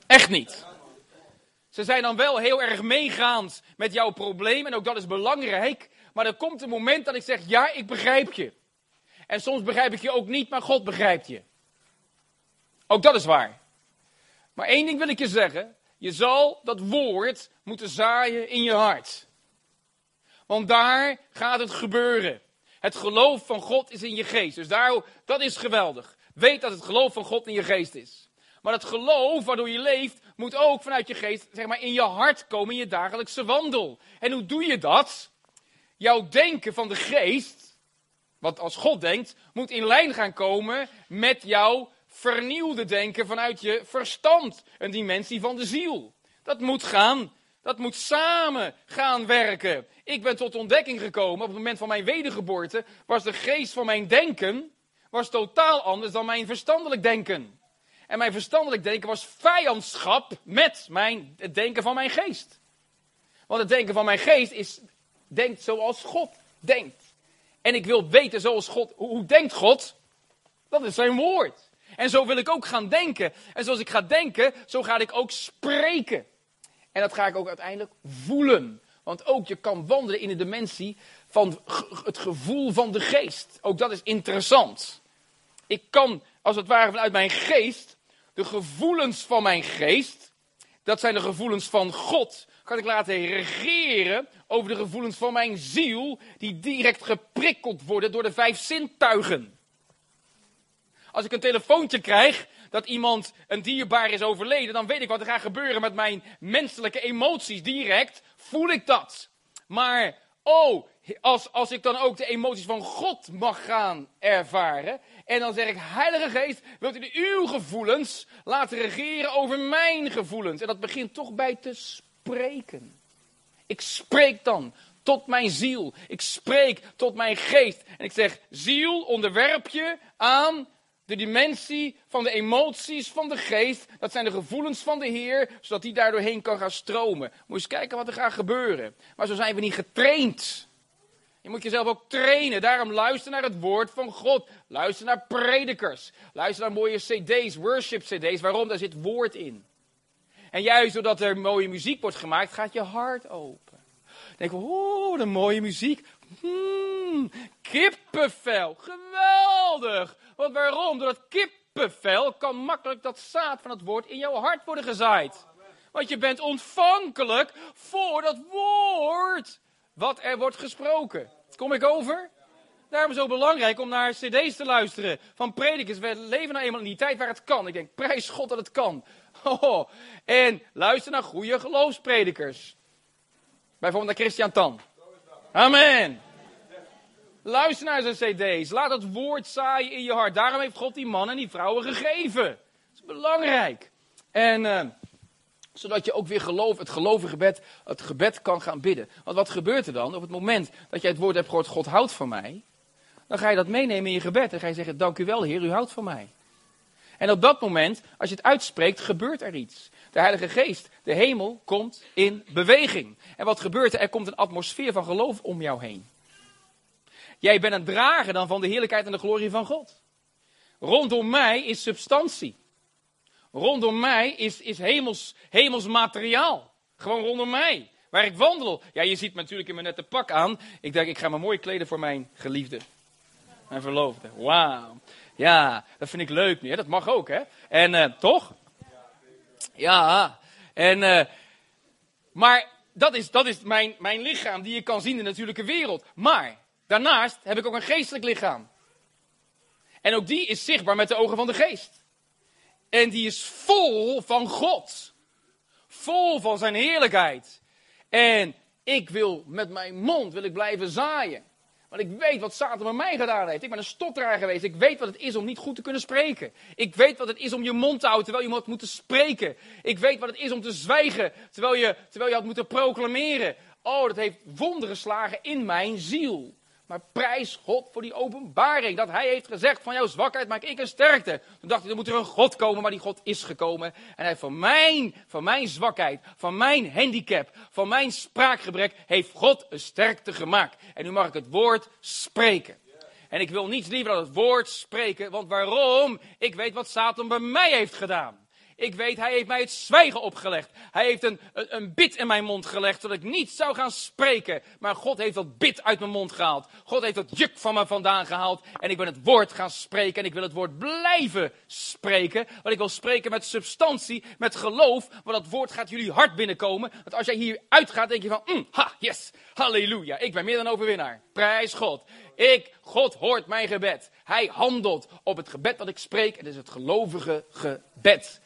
Echt niet. Ze zijn dan wel heel erg meegaand met jouw probleem en ook dat is belangrijk. Maar er komt een moment dat ik zeg, ja, ik begrijp je. En soms begrijp ik je ook niet, maar God begrijpt je. Ook dat is waar. Maar één ding wil ik je zeggen. Je zal dat woord moeten zaaien in je hart. Want daar gaat het gebeuren. Het geloof van God is in je geest. Dus daar, dat is geweldig. Weet dat het geloof van God in je geest is. Maar het geloof waardoor je leeft, moet ook vanuit je geest, zeg maar, in je hart komen in je dagelijkse wandel. En hoe doe je dat? Jouw denken van de geest, wat als God denkt, moet in lijn gaan komen met jouw vernieuwde denken vanuit je verstand. Een dimensie van de ziel. Dat moet gaan. Dat moet samen gaan werken. Ik ben tot ontdekking gekomen op het moment van mijn wedergeboorte. Was de geest van mijn denken was totaal anders dan mijn verstandelijk denken. En mijn verstandelijk denken was vijandschap met mijn, het denken van mijn geest. Want het denken van mijn geest is, denkt zoals God denkt. En ik wil weten zoals God, hoe denkt God? Dat is zijn woord. En zo wil ik ook gaan denken. En zoals ik ga denken, zo ga ik ook spreken. En dat ga ik ook uiteindelijk voelen. Want ook je kan wandelen in de dimensie van het gevoel van de geest. Ook dat is interessant. Ik kan, als het ware vanuit mijn geest, de gevoelens van mijn geest, dat zijn de gevoelens van God, kan ik laten regeren over de gevoelens van mijn ziel, die direct geprikkeld worden door de vijf zintuigen. Als ik een telefoontje krijg dat iemand een dierbaar is overleden, dan weet ik wat er gaat gebeuren met mijn menselijke emoties. Direct voel ik dat. Maar, oh, als, als ik dan ook de emoties van God mag gaan ervaren. En dan zeg ik, Heilige Geest, wilt u uw gevoelens laten regeren over mijn gevoelens? En dat begint toch bij te spreken. Ik spreek dan tot mijn ziel. Ik spreek tot mijn geest. En ik zeg, ziel, onderwerp je aan de dimensie van de emoties van de geest. Dat zijn de gevoelens van de Heer, zodat die daardoorheen kan gaan stromen. Moet je eens kijken wat er gaat gebeuren. Maar zo zijn we niet getraind. Je moet jezelf ook trainen. Daarom luister naar het woord van God. Luister naar predikers. Luister naar mooie cd's, worship cd's. Waarom? Daar zit woord in. En juist doordat er mooie muziek wordt gemaakt, gaat je hart open. Denk oh, een mooie muziek. Hmm, kippenvel. Geweldig. Want waarom? Door dat kippenvel kan makkelijk dat zaad van het woord in jouw hart worden gezaaid. Want je bent ontvankelijk voor dat woord wat er wordt gesproken. Kom ik over? Daarom is het zo belangrijk om naar cd's te luisteren van predikers. We leven nou eenmaal in die tijd waar het kan. Ik denk, prijs God dat het kan. Oh, en luister naar goede geloofspredikers. Bijvoorbeeld naar Christian Tan. Amen. Luister naar zijn cd's. Laat het woord zaaien in je hart. Daarom heeft God die mannen en die vrouwen gegeven. Dat is belangrijk. En uh, zodat je ook weer geloof, het gelovige gebed, het gebed kan gaan bidden. Want wat gebeurt er dan? Op het moment dat jij het woord hebt gehoord, God houdt van mij. Dan ga je dat meenemen in je gebed. En ga je zeggen, dank u wel Heer, u houdt van mij. En op dat moment, als je het uitspreekt, gebeurt er iets. De Heilige Geest, de hemel, komt in beweging. En wat gebeurt er? Er komt een atmosfeer van geloof om jou heen. Jij bent een drager dan van de heerlijkheid en de glorie van God. Rondom mij is substantie. Rondom mij is, is hemels, hemels materiaal. Gewoon rondom mij. Waar ik wandel. Ja, je ziet me natuurlijk in mijn nette pak aan. Ik denk, ik ga me mooi kleden voor mijn geliefde. Mijn verloofde. Wauw. Ja, dat vind ik leuk nu. Dat mag ook, hè? En uh, toch? Ja. En, uh, maar dat is, dat is mijn, mijn lichaam die je kan zien in de natuurlijke wereld. Maar daarnaast heb ik ook een geestelijk lichaam. En ook die is zichtbaar met de ogen van de geest. En die is vol van God. Vol van zijn heerlijkheid. En ik wil met mijn mond wil ik blijven zaaien. Want ik weet wat Satan met mij gedaan heeft. Ik ben een stotteraar geweest. Ik weet wat het is om niet goed te kunnen spreken. Ik weet wat het is om je mond te houden terwijl je moet moeten spreken. Ik weet wat het is om te zwijgen terwijl je, terwijl je had moeten proclameren. Oh, dat heeft wonderen geslagen in mijn ziel. Maar prijs God voor die openbaring. Dat hij heeft gezegd: van jouw zwakheid maak ik een sterkte. Toen dacht ik: er moet er een God komen, maar die God is gekomen. En hij van mijn, van mijn zwakheid, van mijn handicap, van mijn spraakgebrek, heeft God een sterkte gemaakt. En nu mag ik het woord spreken. En ik wil niets liever dan het woord spreken. Want waarom? Ik weet wat Satan bij mij heeft gedaan. Ik weet, hij heeft mij het zwijgen opgelegd. Hij heeft een, een, bid in mijn mond gelegd, zodat ik niet zou gaan spreken. Maar God heeft dat bid uit mijn mond gehaald. God heeft dat juk van me vandaan gehaald. En ik ben het woord gaan spreken. En ik wil het woord blijven spreken. Want ik wil spreken met substantie, met geloof. Want dat woord gaat jullie hart binnenkomen. Want als jij hier uitgaat, denk je van, mm, ha, yes, halleluja. Ik ben meer dan overwinnaar. Prijs God. Ik, God hoort mijn gebed. Hij handelt op het gebed dat ik spreek. Het is het gelovige gebed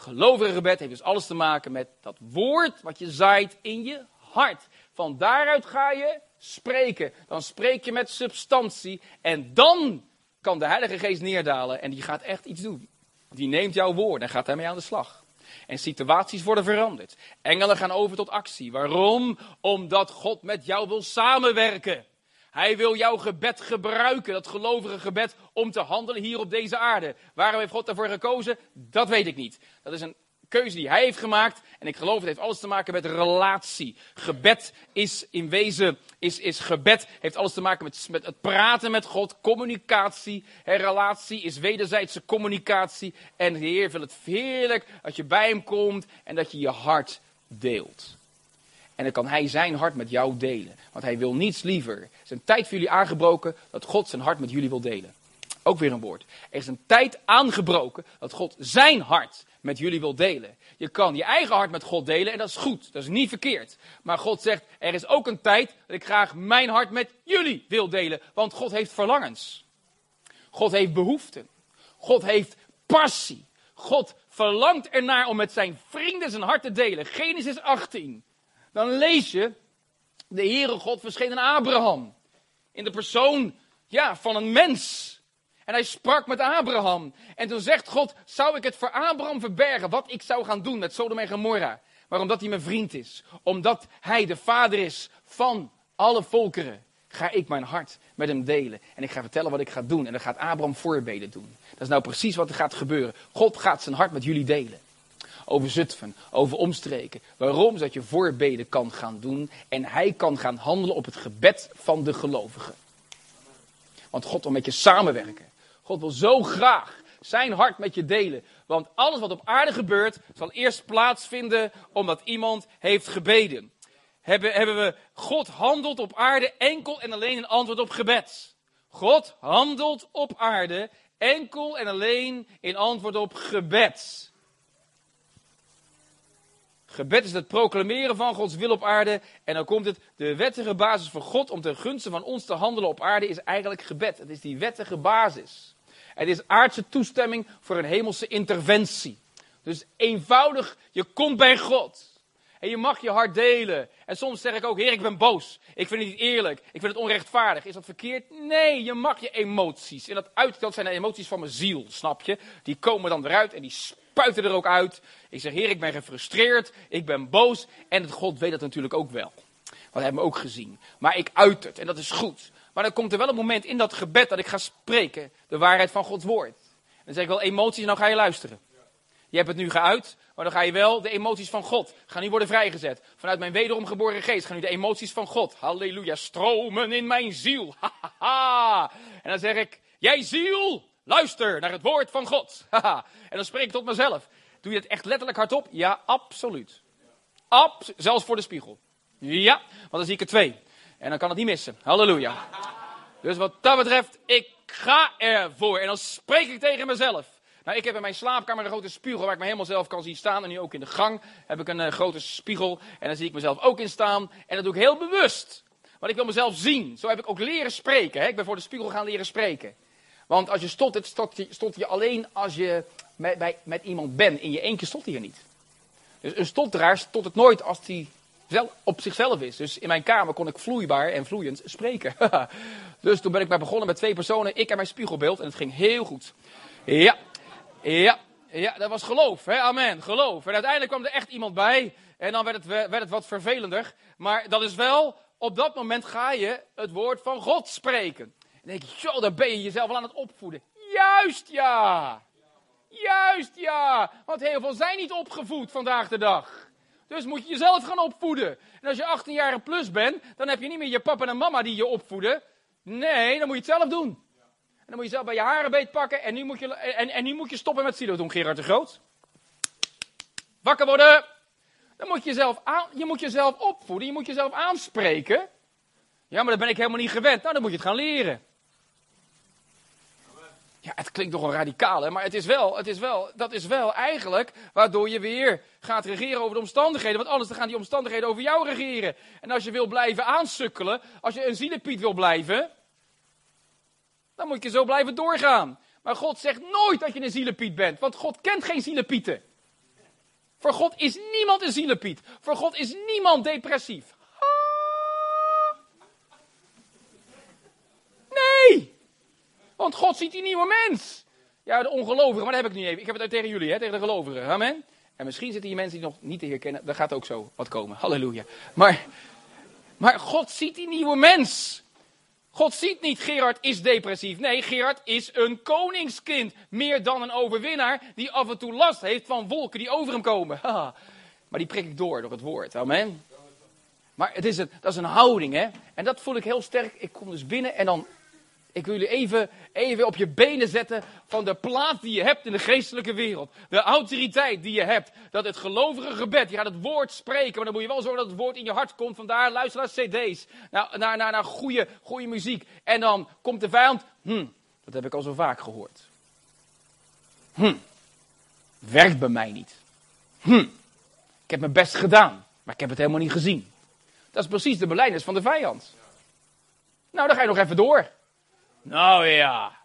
gelovige gebed heeft dus alles te maken met dat woord wat je zaait in je hart. Van daaruit ga je spreken. Dan spreek je met substantie. En dan kan de Heilige Geest neerdalen en die gaat echt iets doen. Die neemt jouw woord en gaat daarmee aan de slag. En situaties worden veranderd. Engelen gaan over tot actie. Waarom? Omdat God met jou wil samenwerken. Hij wil jouw gebed gebruiken, dat gelovige gebed, om te handelen hier op deze aarde. Waarom heeft God daarvoor gekozen? Dat weet ik niet. Dat is een keuze die hij heeft gemaakt. En ik geloof het heeft alles te maken met relatie. Gebed is in wezen, is, is gebed heeft alles te maken met, met het praten met God, communicatie. En relatie is wederzijdse communicatie. En de Heer wil het heerlijk dat je bij hem komt en dat je je hart deelt. En dan kan hij zijn hart met jou delen. Want hij wil niets liever. Er is een tijd voor jullie aangebroken dat God zijn hart met jullie wil delen. Ook weer een woord. Er is een tijd aangebroken dat God zijn hart met jullie wil delen. Je kan je eigen hart met God delen en dat is goed. Dat is niet verkeerd. Maar God zegt, er is ook een tijd dat ik graag mijn hart met jullie wil delen. Want God heeft verlangens. God heeft behoeften. God heeft passie. God verlangt ernaar om met zijn vrienden zijn hart te delen. Genesis 18. Dan lees je, de Heere God verscheen aan Abraham. In de persoon ja, van een mens. En hij sprak met Abraham. En toen zegt God, zou ik het voor Abraham verbergen wat ik zou gaan doen met Sodom en Gomorra? Maar omdat hij mijn vriend is, omdat hij de vader is van alle volkeren, ga ik mijn hart met hem delen. En ik ga vertellen wat ik ga doen. En dan gaat Abraham voorbeden doen. Dat is nou precies wat er gaat gebeuren. God gaat zijn hart met jullie delen. Over Zutphen, over omstreken. Waarom? Zodat je voorbeden kan gaan doen. En hij kan gaan handelen op het gebed van de gelovigen. Want God wil met je samenwerken. God wil zo graag zijn hart met je delen. Want alles wat op aarde gebeurt, zal eerst plaatsvinden omdat iemand heeft gebeden. Hebben, hebben we, God handelt op aarde enkel en alleen in antwoord op gebed. God handelt op aarde enkel en alleen in antwoord op gebed. Gebed is het proclameren van Gods wil op aarde. En dan komt het, de wettige basis voor God om ten gunste van ons te handelen op aarde is eigenlijk gebed. Het is die wettige basis. Het is aardse toestemming voor een hemelse interventie. Dus eenvoudig, je komt bij God. En je mag je hart delen. En soms zeg ik ook, Heer, ik ben boos. Ik vind het niet eerlijk. Ik vind het onrechtvaardig. Is dat verkeerd? Nee, je mag je emoties. En dat uit, dat zijn de emoties van mijn ziel, snap je? Die komen dan eruit en die spuiten er ook uit. Ik zeg, Heer, ik ben gefrustreerd. Ik ben boos. En het God weet dat natuurlijk ook wel. Want hij heeft me ook gezien. Maar ik uit het en dat is goed. Maar dan komt er wel een moment in dat gebed dat ik ga spreken. De waarheid van Gods woord. En dan zeg ik wel emoties dan ga je luisteren. Je hebt het nu geuit, maar dan ga je wel de emoties van God. Gaan nu worden vrijgezet. Vanuit mijn wederom geboren geest gaan nu de emoties van God. Halleluja, stromen in mijn ziel. Ha. En dan zeg ik, jij ziel, luister naar het woord van God. En dan spreek ik tot mezelf. Doe je het echt letterlijk hardop? Ja, absoluut. Abs zelfs voor de spiegel. Ja, want dan zie ik er twee. En dan kan het niet missen. Halleluja. Dus wat dat betreft, ik ga ervoor. En dan spreek ik tegen mezelf. Nou, ik heb in mijn slaapkamer een grote spiegel waar ik me helemaal zelf kan zien staan. En nu ook in de gang heb ik een uh, grote spiegel. En daar zie ik mezelf ook in staan. En dat doe ik heel bewust. Want ik wil mezelf zien. Zo heb ik ook leren spreken. Hè? Ik ben voor de spiegel gaan leren spreken. Want als je stottert, stot je, alleen als je met, bij, met iemand bent. In je eentje stot je niet. Dus een stotteraar stottert nooit als hij op zichzelf is. Dus in mijn kamer kon ik vloeibaar en vloeiend spreken. dus toen ben ik maar begonnen met twee personen, ik en mijn spiegelbeeld. En het ging heel goed. Ja, ja, ja, dat was geloof. Hè? Amen, geloof. En uiteindelijk kwam er echt iemand bij. En dan werd het, werd het wat vervelender. Maar dat is wel, op dat moment ga je het woord van God spreken. En dan denk je, joh, daar ben je jezelf al aan het opvoeden. Juist ja. Juist ja. Want heel veel zijn niet opgevoed vandaag de dag. Dus moet je jezelf gaan opvoeden. En als je 18 jaar plus bent, dan heb je niet meer je papa en mama die je opvoeden. Nee, dan moet je het zelf doen. En dan moet je zelf bij je haren beet pakken. En nu moet je, en, en nu moet je stoppen met silo doen, Gerard de Groot. Wakker worden. Dan moet je aan, je moet jezelf opvoeden. Je moet jezelf aanspreken. Ja, maar dat ben ik helemaal niet gewend. Nou, dan moet je het gaan leren. Ja, het klinkt nogal radicaal, hè? maar het is wel, het is wel, dat is wel eigenlijk waardoor je weer gaat regeren over de omstandigheden. Want anders dan gaan die omstandigheden over jou regeren. En als je wil blijven aansukkelen, als je een zielepiet wil blijven, dan moet je zo blijven doorgaan. Maar God zegt nooit dat je een zielepiet bent, want God kent geen zielepieten. Voor God is niemand een zielepiet. Voor God is niemand depressief. Nee! Want God ziet die nieuwe mens. Ja, de ongelovigen, maar dat heb ik niet even. Ik heb het tegen jullie, hè, tegen de gelovigen. Amen. En misschien zitten hier mensen die nog niet te herkennen. Daar gaat ook zo wat komen. Halleluja. Maar, maar God ziet die nieuwe mens. God ziet niet Gerard is depressief. Nee, Gerard is een koningskind. Meer dan een overwinnaar die af en toe last heeft van wolken die over hem komen. Maar die prik ik door door het woord. Amen. Maar het is een, dat is een houding, hè. En dat voel ik heel sterk. Ik kom dus binnen en dan Ik wil jullie even, even op je benen zetten van de plaats die je hebt in de geestelijke wereld. De autoriteit die je hebt. Dat het gelovige gebed, je gaat het woord spreken, maar dan moet je wel zorgen dat het woord in je hart komt. Vandaar luister naar cd's, naar, naar, naar, naar goede, goede muziek. En dan komt de vijand, hm, dat heb ik al zo vaak gehoord. Hm, werkt bij mij niet. Hm, ik heb mijn best gedaan, maar ik heb het helemaal niet gezien. Dat is precies de beleidnis van de vijand. Nou, dan ga je nog even door. Nou ja.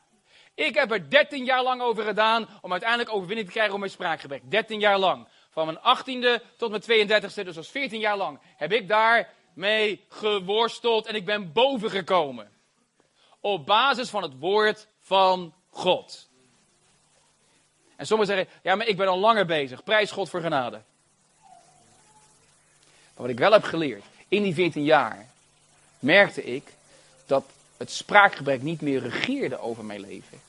Ik heb er 13 jaar lang over gedaan om uiteindelijk overwinning te krijgen op mijn spraakgebrek. 13 jaar lang. Van mijn 18e tot mijn 32e, dus is 14 jaar lang, heb ik daar mee geworsteld en ik ben boven gekomen. Op basis van het woord van God. En sommigen zeggen, ja, maar ik ben al langer bezig. Prijs God voor genade. Maar wat ik wel heb geleerd, in die 14 jaar, merkte ik dat het spraakgebrek niet meer regeerde over mijn leven.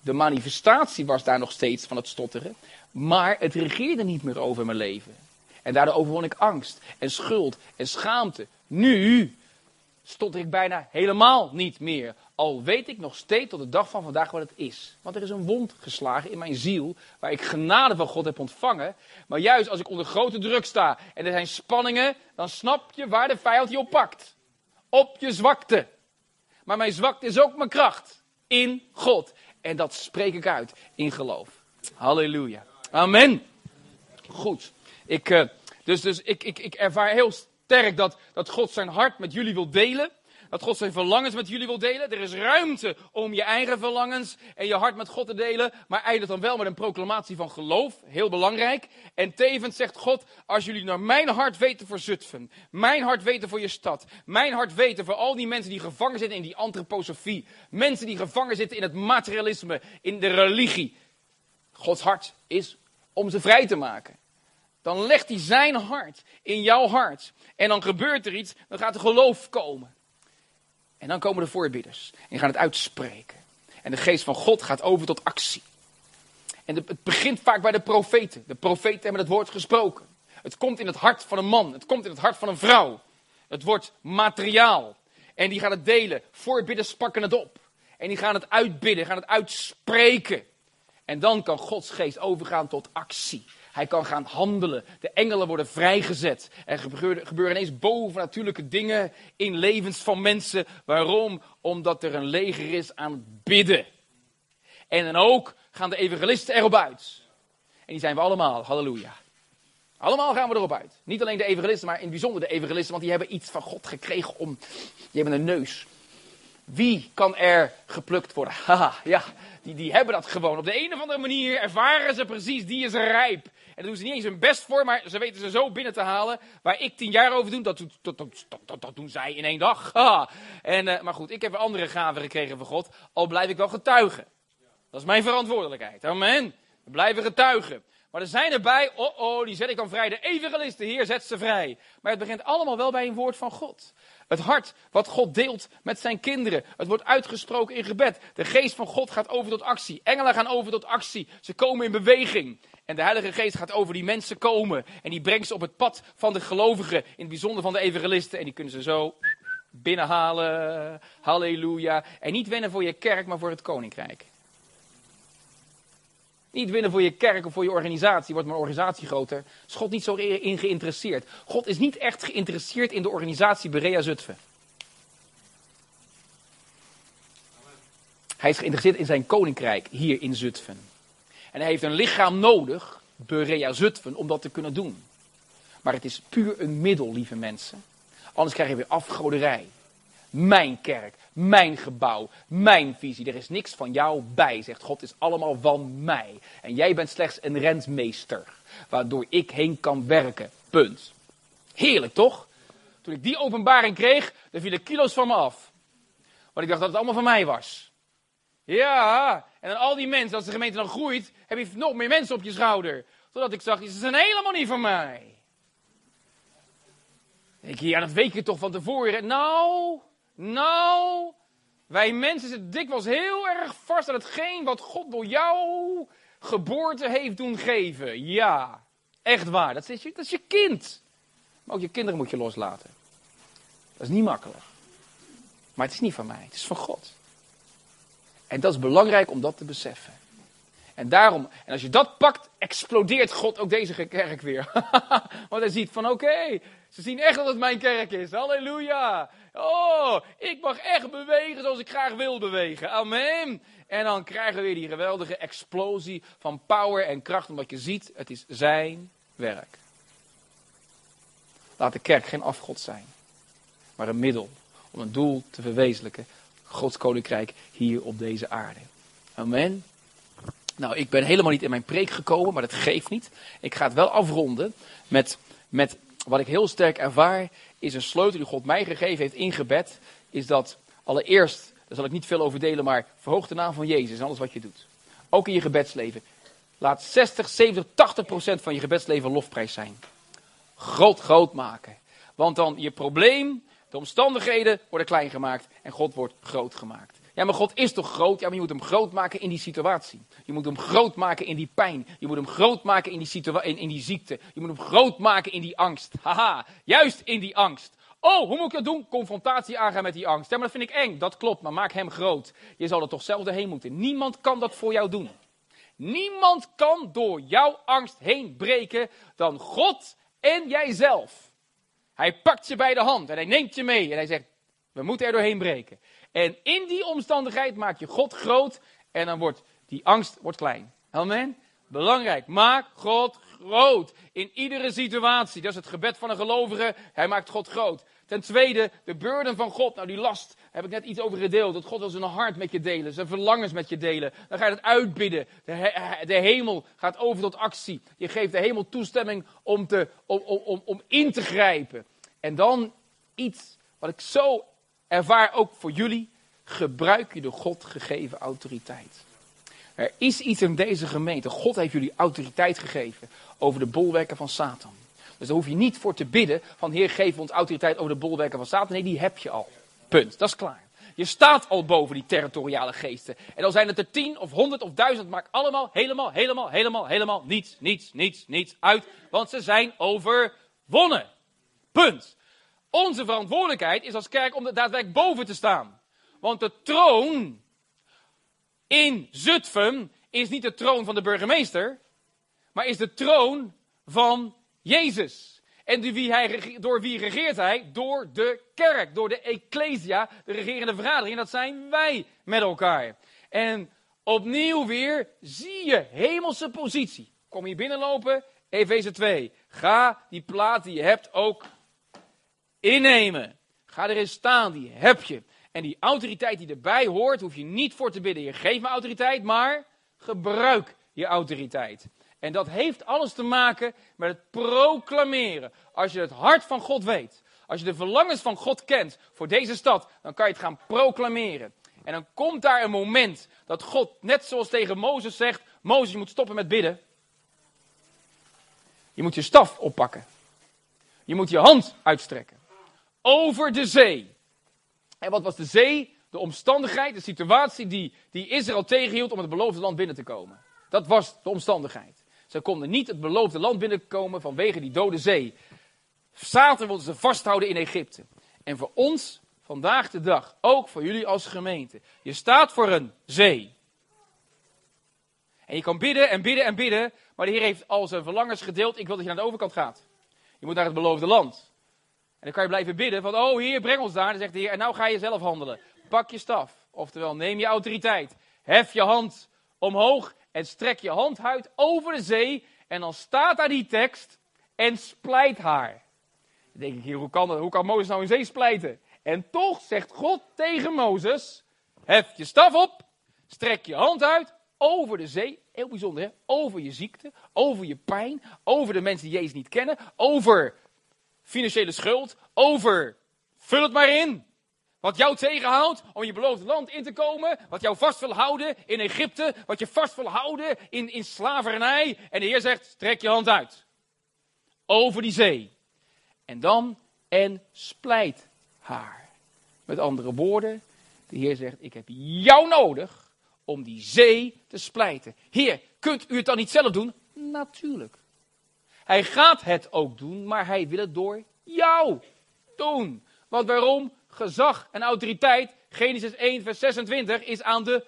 De manifestatie was daar nog steeds van het stotteren, maar het regeerde niet meer over mijn leven. En daardoor overwon ik angst en schuld en schaamte. Nu stotter ik bijna helemaal niet meer. Al weet ik nog steeds tot de dag van vandaag wat het is. Want er is een wond geslagen in mijn ziel, waar ik genade van God heb ontvangen. Maar juist als ik onder grote druk sta en er zijn spanningen, dan snap je waar de vijand je op pakt. Op je zwakte. Maar mijn zwakte is ook mijn kracht. In God. En dat spreek ik uit in geloof. Halleluja. Amen. Goed. Ik, uh, dus dus ik, ik, ik ervaar heel sterk dat, dat God zijn hart met jullie wil delen dat God zijn verlangens met jullie wil delen. Er is ruimte om je eigen verlangens en je hart met God te delen. Maar eindigt dan wel met een proclamatie van geloof. Heel belangrijk. En tevens zegt God, als jullie naar mijn hart weten voor Zutphen. Mijn hart weten voor je stad. Mijn hart weten voor al die mensen die gevangen zitten in die antroposofie. Mensen die gevangen zitten in het materialisme, in de religie. Gods hart is om ze vrij te maken. Dan legt hij zijn hart in jouw hart. En dan gebeurt er iets, dan gaat er geloof komen. En dan komen de voorbidders. En gaan het uitspreken. En de geest van God gaat over tot actie. En het begint vaak bij de profeten. De profeten hebben het woord gesproken. Het komt in het hart van een man. Het komt in het hart van een vrouw. Het wordt materiaal. En die gaan het delen. Voorbidders pakken het op. En die gaan het uitbidden, gaan het uitspreken. En dan kan Gods geest overgaan tot actie. Hij kan gaan handelen. De engelen worden vrijgezet. Er gebeuren, gebeuren ineens bovennatuurlijke dingen in levens van mensen. Waarom? Omdat er een leger is aan het bidden. En dan ook gaan de evangelisten erop uit. En die zijn we allemaal. Halleluja. Allemaal gaan we erop uit. Niet alleen de evangelisten, maar in het bijzonder de evangelisten. Want die hebben iets van God gekregen om... Die hebben een neus. Wie kan er geplukt worden? Haha, ja, die, die hebben dat gewoon. Op de een of andere manier ervaren ze precies, die is rijp. En daar doen ze niet eens hun best voor, maar ze weten ze zo binnen te halen. Waar ik tien jaar over doe, dat, dat, dat, dat doen zij in één dag. En, uh, maar goed, ik heb andere gaven gekregen van God, al blijf ik wel getuigen. Dat is mijn verantwoordelijkheid. Amen. We blijven getuigen. Maar er zijn erbij, oh oh, die zet ik dan vrij. De evangelisten, hier zet ze vrij. Maar het begint allemaal wel bij een woord van God. Het hart wat God deelt met zijn kinderen. Het wordt uitgesproken in gebed. De geest van God gaat over tot actie. Engelen gaan over tot actie. Ze komen in beweging. En de Heilige Geest gaat over die mensen komen. En die brengt ze op het pad van de gelovigen. In het bijzonder van de evangelisten. En die kunnen ze zo binnenhalen. Halleluja. En niet wennen voor je kerk, maar voor het koninkrijk. Niet winnen voor je kerk of voor je organisatie, wordt mijn organisatie groter. Is God niet zo in geïnteresseerd. God is niet echt geïnteresseerd in de organisatie Berea Zutphen. Hij is geïnteresseerd in zijn koninkrijk hier in Zutphen. En hij heeft een lichaam nodig, Berea Zutphen, om dat te kunnen doen. Maar het is puur een middel, lieve mensen. Anders krijg je weer afgoderij. Mijn kerk, mijn gebouw, mijn visie. Er is niks van jou bij, zegt God. Het is allemaal van mij. En jij bent slechts een rentmeester, waardoor ik heen kan werken. Punt. Heerlijk, toch? Toen ik die openbaring kreeg, er vielen kilo's van me af. Want ik dacht dat het allemaal van mij was. Ja, en dan al die mensen, als de gemeente dan groeit, heb je nog meer mensen op je schouder. Zodat ik zag, ze zijn helemaal niet van mij. Ik, ja, dat weet je toch van tevoren. Nou, nou, wij mensen zitten dikwijls heel erg vast aan hetgeen wat God door jouw geboorte heeft doen geven. Ja, echt waar. Dat is je, dat is je kind. Maar ook je kinderen moet je loslaten. Dat is niet makkelijk. Maar het is niet van mij, het is van God. En dat is belangrijk om dat te beseffen. En daarom, en als je dat pakt, explodeert God ook deze kerk weer. Want hij ziet van oké, ze zien echt dat het mijn kerk is. Halleluja. Oh, ik mag echt bewegen zoals ik graag wil bewegen. Amen. En dan krijgen we weer die geweldige explosie van power en kracht. Omdat je ziet, het is zijn werk. Laat de kerk geen afgod zijn. Maar een middel om een doel te verwezenlijken. Gods koninkrijk hier op deze aarde. Amen. Nou, ik ben helemaal niet in mijn preek gekomen, maar dat geeft niet. Ik ga het wel afronden met, met wat ik heel sterk ervaar, is een sleutel die God mij gegeven heeft in gebed. Is dat allereerst, daar zal ik niet veel over delen, maar verhoog de naam van Jezus en alles wat je doet. Ook in je gebedsleven. Laat 60, 70, 80 procent van je gebedsleven lofprijs zijn. Groot, groot maken. Want dan je probleem, de omstandigheden worden klein gemaakt en God wordt groot gemaakt. Ja, maar God is toch groot? Ja, maar je moet hem groot maken in die situatie. Je moet hem groot maken in die pijn. Je moet hem groot maken in die, in, die ziekte. Je moet hem groot maken in die angst. Haha, juist in die angst. Oh, hoe moet ik dat doen? Confrontatie aangaan met die angst. Ja, maar dat vind ik eng. Dat klopt, maar maak hem groot. Je zal er toch zelf doorheen moeten. Niemand kan dat voor jou doen. Niemand kan door jouw angst heen breken dan God en jijzelf. Hij pakt je bij de hand en hij neemt je mee en hij zegt, we moeten er doorheen breken. En in die omstandigheid maak je God groot en dan wordt die angst wordt klein. Amen. Belangrijk, maak God groot in iedere situatie. Dat is het gebed van een gelovige. Hij maakt God groot. Ten tweede, de burden van God. Nou, die last heb ik net iets over gedeeld. Dat God wil zijn hart met je delen, zijn verlangens met je delen. Dan ga je het uitbidden. De, de hemel gaat over tot actie. Je geeft de hemel toestemming om, te, om, om, om in te grijpen. En dan iets wat ik zo ervaar ook voor jullie. Gebruik je de God gegeven autoriteit. Er is iets in deze gemeente. God heeft jullie autoriteit gegeven over de bolwerken van Satan. Dus daar hoef je niet voor te bidden van Heer geef ons autoriteit over de bolwerken van Satan. Nee, die heb je al. Punt. Dat is klaar. Je staat al boven die territoriale geesten. En dan zijn het er tien of honderd of duizend, maakt allemaal helemaal, helemaal, helemaal, helemaal niets, niets, niets, niets uit. Want ze zijn overwonnen. Punt. Onze verantwoordelijkheid is als kerk om er daadwerkelijk boven te staan. Want de troon in Zutphen is niet de troon van de burgemeester, maar is de troon van Jezus. En door wie, hij, door wie regeert hij? Door de kerk, door de ecclesia, de regerende vergadering. En dat zijn wij met elkaar. En opnieuw weer zie je hemelse positie. Kom je binnenlopen, Efeze 2. Ga die plaat die je hebt ook innemen. Ga erin staan, die heb je. En die autoriteit die erbij hoort, hoef je niet voor te bidden. Je geeft me autoriteit, maar gebruik je autoriteit. En dat heeft alles te maken met het proclameren. Als je het hart van God weet, als je de verlangens van God kent voor deze stad, dan kan je het gaan proclameren. En dan komt daar een moment dat God, net zoals tegen Mozes zegt: Mozes, je moet stoppen met bidden. Je moet je staf oppakken. Je moet je hand uitstrekken. Over de zee. En wat was de zee? De omstandigheid, de situatie die, die Israël tegenhield om het beloofde land binnen te komen. Dat was de omstandigheid. Ze konden niet het beloofde land binnenkomen vanwege die dode zee. Satan wilde ze vasthouden in Egypte. En voor ons, vandaag de dag, ook voor jullie als gemeente. Je staat voor een zee. En je kan bidden en bidden en bidden, maar de Heer heeft al zijn verlangens gedeeld. Ik wil dat je naar de overkant gaat. Je moet naar het beloofde land. En dan kan je blijven bidden van, oh Heer, breng ons daar. Dan zegt de Heer, en nou ga je zelf handelen. Pak je staf, oftewel neem je autoriteit. Hef je hand omhoog en strek je hand uit over de zee. En dan staat daar die tekst, en splijt haar. Dan denk ik hier, hoe kan, dat, hoe kan Mozes nou een zee splijten? En toch zegt God tegen Mozes, hef je staf op, strek je hand uit over de zee. Heel bijzonder, hè? Over je ziekte, over je pijn, over de mensen die Jezus niet kennen, over financiële schuld, over. Vul het maar in. Wat jou tegenhoudt om je beloofde land in te komen. Wat jou vast wil houden in Egypte. Wat je vast wil houden in, in slavernij. En de Heer zegt, strek je hand uit. Over die zee. En dan, en splijt haar. Met andere woorden, de Heer zegt, ik heb jou nodig om die zee te splijten. Heer, kunt u het dan niet zelf doen? Natuurlijk. Hij gaat het ook doen, maar hij wil het door jou doen. Want waarom? Gezag en autoriteit, Genesis 1, vers 26, is aan de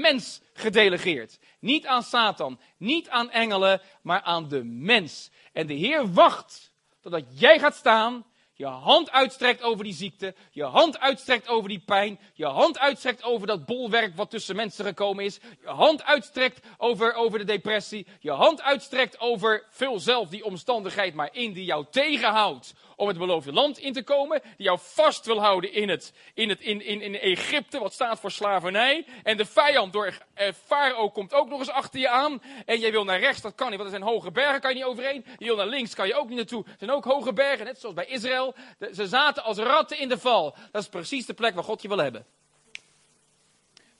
mens gedelegeerd. Niet aan Satan, niet aan engelen, maar aan de mens. En de Heer wacht totdat jij gaat staan je hand uitstrekt over die ziekte, je hand uitstrekt over die pijn, je hand uitstrekt over dat bolwerk wat tussen mensen gekomen is, je hand uitstrekt over, over de depressie, je hand uitstrekt over veel zelf die omstandigheid maar in die jou tegenhoudt om het beloofde land in te komen, die jou vast wil houden in, het, in, het, in, in, in Egypte, wat staat voor slavernij. En de vijand door eh, Farao komt ook nog eens achter je aan. En jij wil naar rechts, dat kan niet, want er zijn hoge bergen, kan je niet overheen. Je wil naar links, kan je ook niet naartoe. Er zijn ook hoge bergen, net zoals bij Israël. ze zaten als ratten in de val. Dat is precies de plek waar God je wil hebben.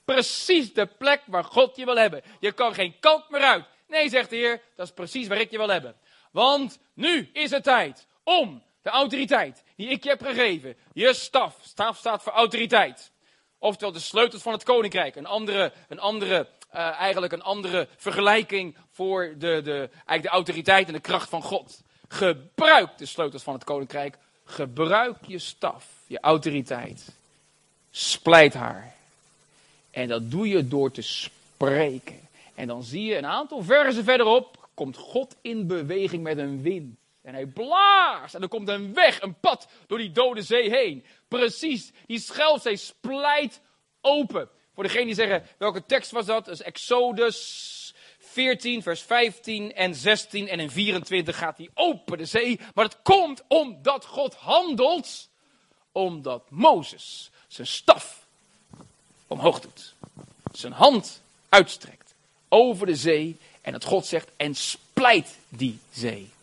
Precies de plek waar God je wil hebben. Je kan geen kant meer uit. Nee, zegt de Heer, dat is precies waar ik je wil hebben. Want nu is het tijd om de autoriteit die ik je heb gegeven. Je staf. Staf staat voor autoriteit. Oftewel de sleutels van het koninkrijk. Een andere, een andere uh, eigenlijk een andere vergelijking voor de, de, eigenlijk de autoriteit en de kracht van God. Gebruik de sleutels van het koninkrijk. Gebruik je staf, je autoriteit. Splijt haar. En dat doe je door te spreken. En dan zie je een aantal versen verderop, komt God in beweging met een wind. En hij blaast. En er komt een weg, een pad door die dode zee heen. Precies. Die schelfzee splijt open. Voor degene die zeggen, welke tekst was dat? Dat is Exodus 14, vers 15 en 16. En in 24 gaat die open de zee. Maar het komt omdat God handelt. Omdat Mozes zijn staf omhoog doet. Zijn hand uitstrekt over de zee. En dat God zegt, en splijt die zee.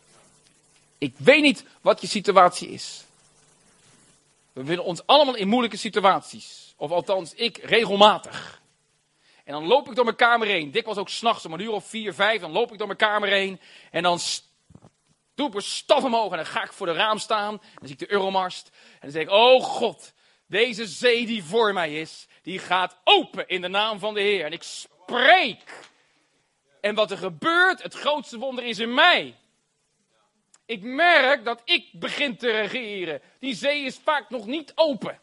Ik weet niet wat je situatie is. We bevinden ons allemaal in moeilijke situaties. Of althans, ik regelmatig. En dan loop ik door mijn kamer heen. Dikwijls ook s'nachts om een uur of vier, vijf. Dan loop ik door mijn kamer heen. En dan doe ik een staf omhoog. En dan ga ik voor de raam staan. Dan zie ik de Euromast. En dan zeg ik, oh God, deze zee die voor mij is, die gaat open in de naam van de Heer. En ik spreek. En wat er gebeurt, het grootste wonder is in mij. Ik merk dat ik begin te regeren. Die zee is vaak nog niet open.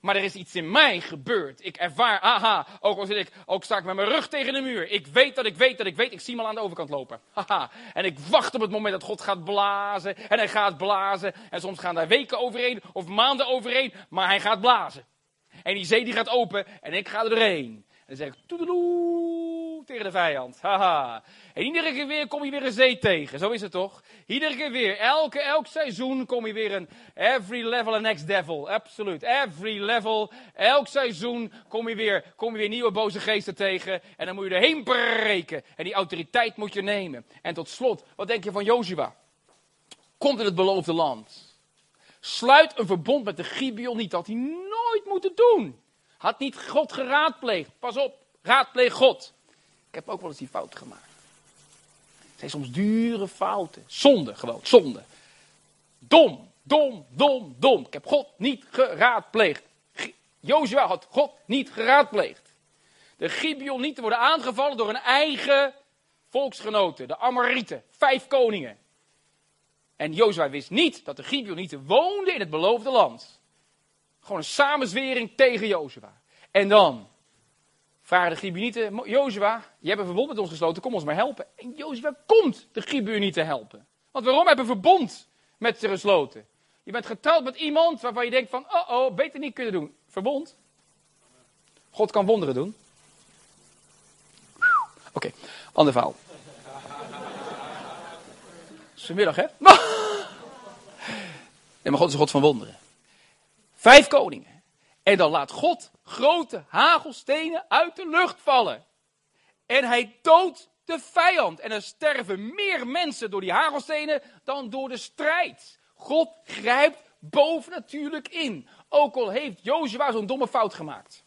Maar er is iets in mij gebeurd. Ik ervaar, aha, ook al ik, ook sta ik met mijn rug tegen de muur. Ik weet dat ik weet dat ik weet, ik zie hem al aan de overkant lopen. Haha. En ik wacht op het moment dat God gaat blazen. En hij gaat blazen. En soms gaan daar weken overheen of maanden overheen. Maar hij gaat blazen. En die zee die gaat open en ik ga er doorheen. En dan zeg ik, toedeloe, tegen de vijand. Haha. En iedere keer weer kom je weer een zee tegen. Zo is het toch? Iedere keer weer. Elke, elk seizoen kom je weer een every level a next devil. Absoluut. Every level. Elk seizoen kom je weer, kom je weer nieuwe boze geesten tegen. En dan moet je erheen breken. En die autoriteit moet je nemen. En tot slot, wat denk je van Joshua? Komt in het beloofde land. Sluit een verbond met de Gibeon niet. Dat hij nooit moeten doen. Had niet God geraadpleegd. Pas op, raadpleeg God. Ik heb ook wel eens die fout gemaakt. Het zijn soms dure fouten. Zonde gewoon, zonde. Dom, dom, dom, dom. Ik heb God niet geraadpleegd. Jozua had God niet geraadpleegd. De Gibeonieten worden aangevallen door een eigen volksgenoten, de Amorieten, vijf koningen. En Jozua wist niet dat de Gibeonieten woonden in het beloofde land. Gewoon een samenzwering tegen Jozua. En dan vragen de Gibeonieten, Jozua, je hebt een verbond met ons gesloten, kom ons maar helpen. En Jozua komt de Gibeonieten helpen. Want waarom hebben we verbond met ze gesloten? Je bent getrouwd met iemand waarvan je denkt van, oh oh, beter niet kunnen doen. Verbond. God kan wonderen doen. Oké, ander verhaal. Vanmiddag, hè? Nee, maar God is een God van wonderen. Vijf koningen. En dan laat God grote hagelstenen uit de lucht vallen. En hij doodt de vijand. En er sterven meer mensen door die hagelstenen dan door de strijd. God grijpt bovennatuurlijk in. Ook al heeft Jozua zo'n domme fout gemaakt.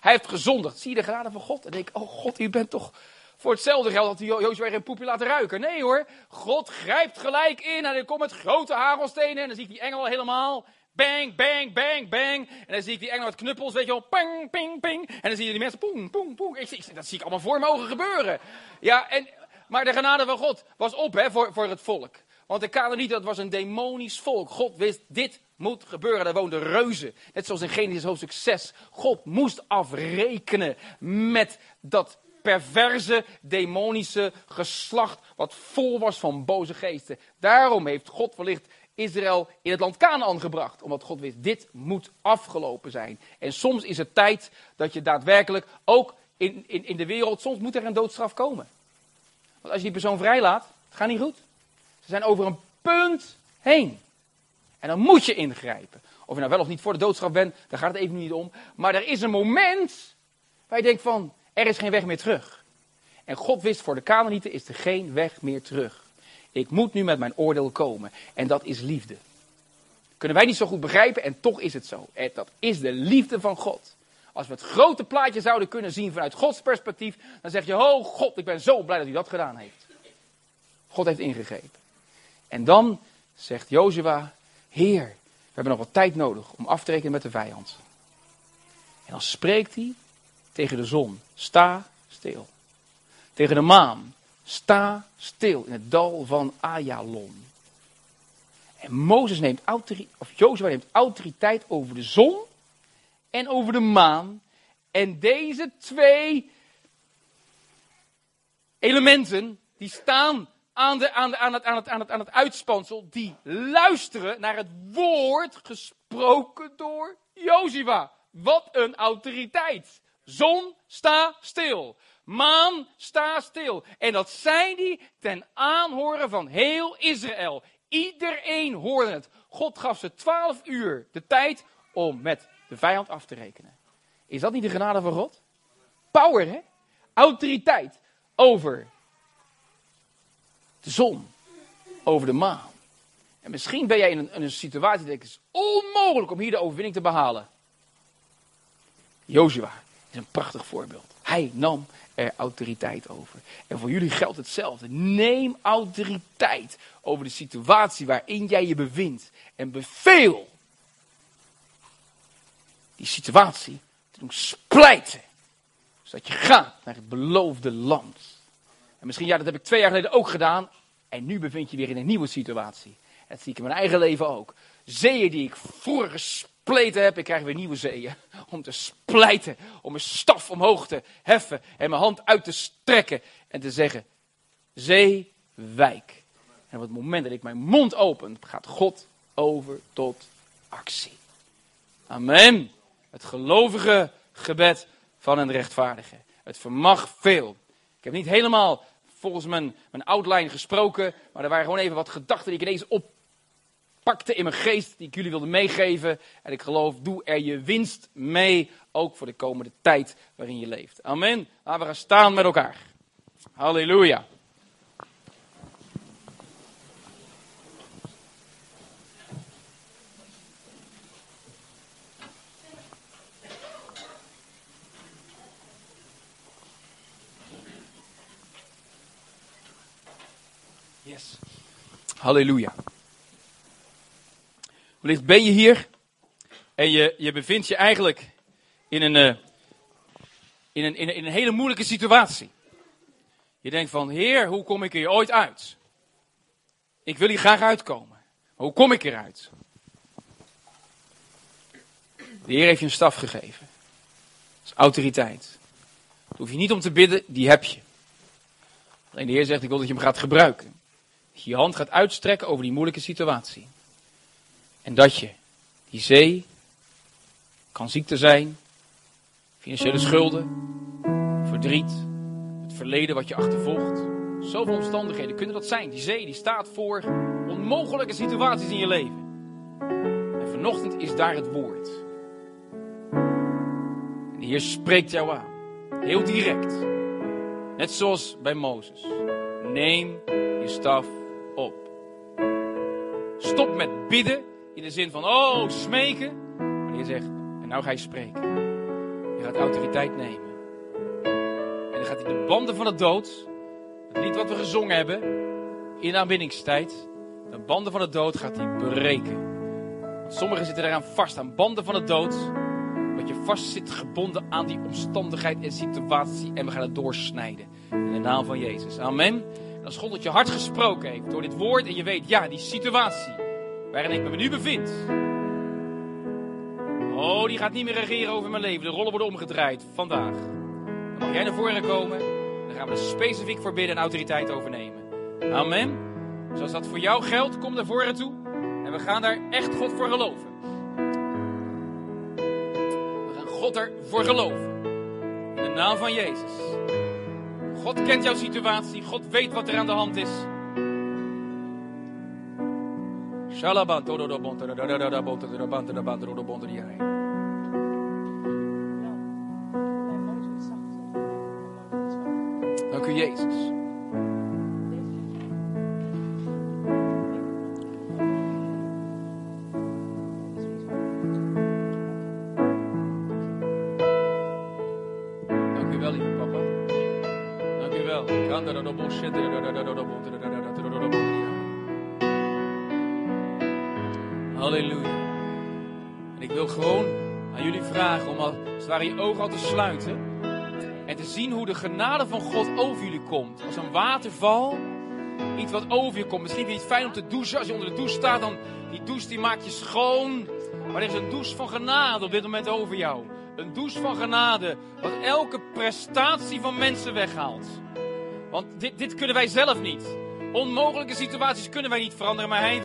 Hij heeft gezondigd. Zie je de genade van God? En denk oh God, u bent toch... Voor hetzelfde geld had Jozua geen poepje laten ruiken. Nee hoor, God grijpt gelijk in en er komt met grote hagelstenen. En dan zie ik die engel helemaal Bang, bang, bang, bang. En dan zie ik die engel knuppels, weet je wel. Ping, ping, ping. En dan zie je die mensen, poeng, poeng, poeng. Ik, dat zie ik allemaal voor me ogen gebeuren. Ja, en, maar de genade van God was op hè, voor, voor het volk. Want de Canaanieten, dat was een demonisch volk. God wist, dit moet gebeuren. Daar woonden reuzen. Net zoals in Genesis hoofdstuk 6. God moest afrekenen met dat perverse, demonische geslacht. Wat vol was van boze geesten. Daarom heeft God wellicht Israël in het land Canaan gebracht. Omdat God wist, dit moet afgelopen zijn. En soms is het tijd dat je daadwerkelijk ook in, in, in de wereld, soms moet er een doodstraf komen. Want als je die persoon vrijlaat, het gaat niet goed. Ze zijn over een punt heen. En dan moet je ingrijpen. Of je nou wel of niet voor de doodstraf bent, daar gaat het even niet om. Maar er is een moment waar je denkt van, er is geen weg meer terug. En God wist, voor de Canaanieten is er geen weg meer terug. Ik moet nu met mijn oordeel komen. En dat is liefde. Kunnen wij niet zo goed begrijpen en toch is het zo. Dat is de liefde van God. Als we het grote plaatje zouden kunnen zien vanuit Gods perspectief, dan zeg je, oh God, ik ben zo blij dat u dat gedaan heeft. God heeft ingegrepen. En dan zegt Jozua, Heer, we hebben nog wat tijd nodig om af te rekenen met de vijand. En dan spreekt hij tegen de zon, sta stil. Tegen de maan, sta stil in het dal van Ayalon. En Mozes neemt autoriteit, of Jozua neemt autoriteit over de zon en over de maan. En deze twee elementen, die staan aan, de, aan, het, aan, het, aan het uitspansel, die luisteren naar het woord gesproken door Jozua. Wat een autoriteit. Zon, sta stil. Maan, sta stil. En dat zijn die ten aanhoren van heel Israël. Iedereen hoorde het. God gaf ze twaalf uur de tijd om met de vijand af te rekenen. Is dat niet de genade van God? Power, hè? Autoriteit over de zon, over de maan. En misschien ben jij in een, een situatie dat het is onmogelijk om hier de overwinning te behalen. Joshua is een prachtig voorbeeld. Hij nam er autoriteit over. En voor jullie geldt hetzelfde. Neem autoriteit over de situatie waarin jij je bevindt. En beveel die situatie te doen splijten. Zodat je gaat naar het beloofde land. En misschien, ja, dat heb ik twee jaar geleden ook gedaan. En nu bevind je weer in een nieuwe situatie. Dat zie ik in mijn eigen leven ook. Zeeën die ik vroeger heb, ik krijg weer nieuwe zeeën. Om te splijten, om mijn staf omhoog te heffen en mijn hand uit te strekken. En te zeggen, zee, wijk. En op het moment dat ik mijn mond open, gaat God over tot actie. Amen. Het gelovige gebed van een rechtvaardige. Het vermag veel. Ik heb niet helemaal volgens mijn, mijn outline gesproken, maar er waren gewoon even wat gedachten die ik ineens oppakte in mijn geest, die ik jullie wilde meegeven. En ik geloof, doe er je winst mee, ook voor de komende tijd waarin je leeft. Amen. Laten we gaan staan met elkaar. Halleluja. Yes. Halleluja. Wellicht ben je hier en je, je bevindt je eigenlijk in een, uh, in, een, in, een, in een hele moeilijke situatie. Je denkt van, Heer, hoe kom ik hier ooit uit? Ik wil hier graag uitkomen. Hoe kom ik eruit? De Heer heeft je een staf gegeven. Dat is autoriteit. Daar hoef je niet om te bidden, die heb je. Alleen de Heer zegt, ik wil dat je hem gaat gebruiken. Dat je je hand gaat uitstrekken over die moeilijke situatie. En dat je die zee, kan ziekte zijn, financiële schulden, verdriet, het verleden wat je achtervolgt. Zoveel omstandigheden kunnen dat zijn. Die zee die staat voor onmogelijke situaties in je leven. En vanochtend is daar het woord. En de Heer spreekt jou aan. Heel direct. Net zoals bij Mozes. Neem je staf op. Stop met bidden in de zin van, oh, smeken. Maar je zegt, en nou ga je spreken. Je gaat autoriteit nemen. En dan gaat hij de banden van de dood, het lied wat we gezongen hebben, in de aanbiddingstijd, de banden van de dood gaat hij breken. Want sommigen zitten eraan vast, aan banden van de dood. Dat je vast zit gebonden aan die omstandigheid en situatie. En we gaan het doorsnijden. In de naam van Jezus. Amen. als God tot je hart gesproken heeft door dit woord en je weet, ja, die situatie waarin ik me nu bevind. Oh, die gaat niet meer regeren over mijn leven. De rollen worden omgedraaid vandaag. Dan mag jij naar voren komen. Dan gaan we er specifiek voor bidden en autoriteit overnemen. Amen. Zoals dat voor jou geldt, kom naar voren toe. En we gaan daar echt God voor geloven. We gaan God ervoor geloven. In de naam van Jezus. God kent jouw situatie. God weet wat er aan de hand is. Dank u, Jezus. Dank u wel, papa. Dank u wel. Halleluja. En ik wil gewoon aan jullie vragen om het ware je ogen al te sluiten. En te zien hoe de genade van God over jullie komt. Als een waterval. Iets wat over je komt. Misschien het fijn om te douchen. Als je onder de douche staat, dan die douche die maakt je schoon. Maar er is een douche van genade op dit moment over jou. Een douche van genade. Wat elke prestatie van mensen weghaalt. Want dit, dit kunnen wij zelf niet. Onmogelijke situaties kunnen wij niet veranderen. Maar hij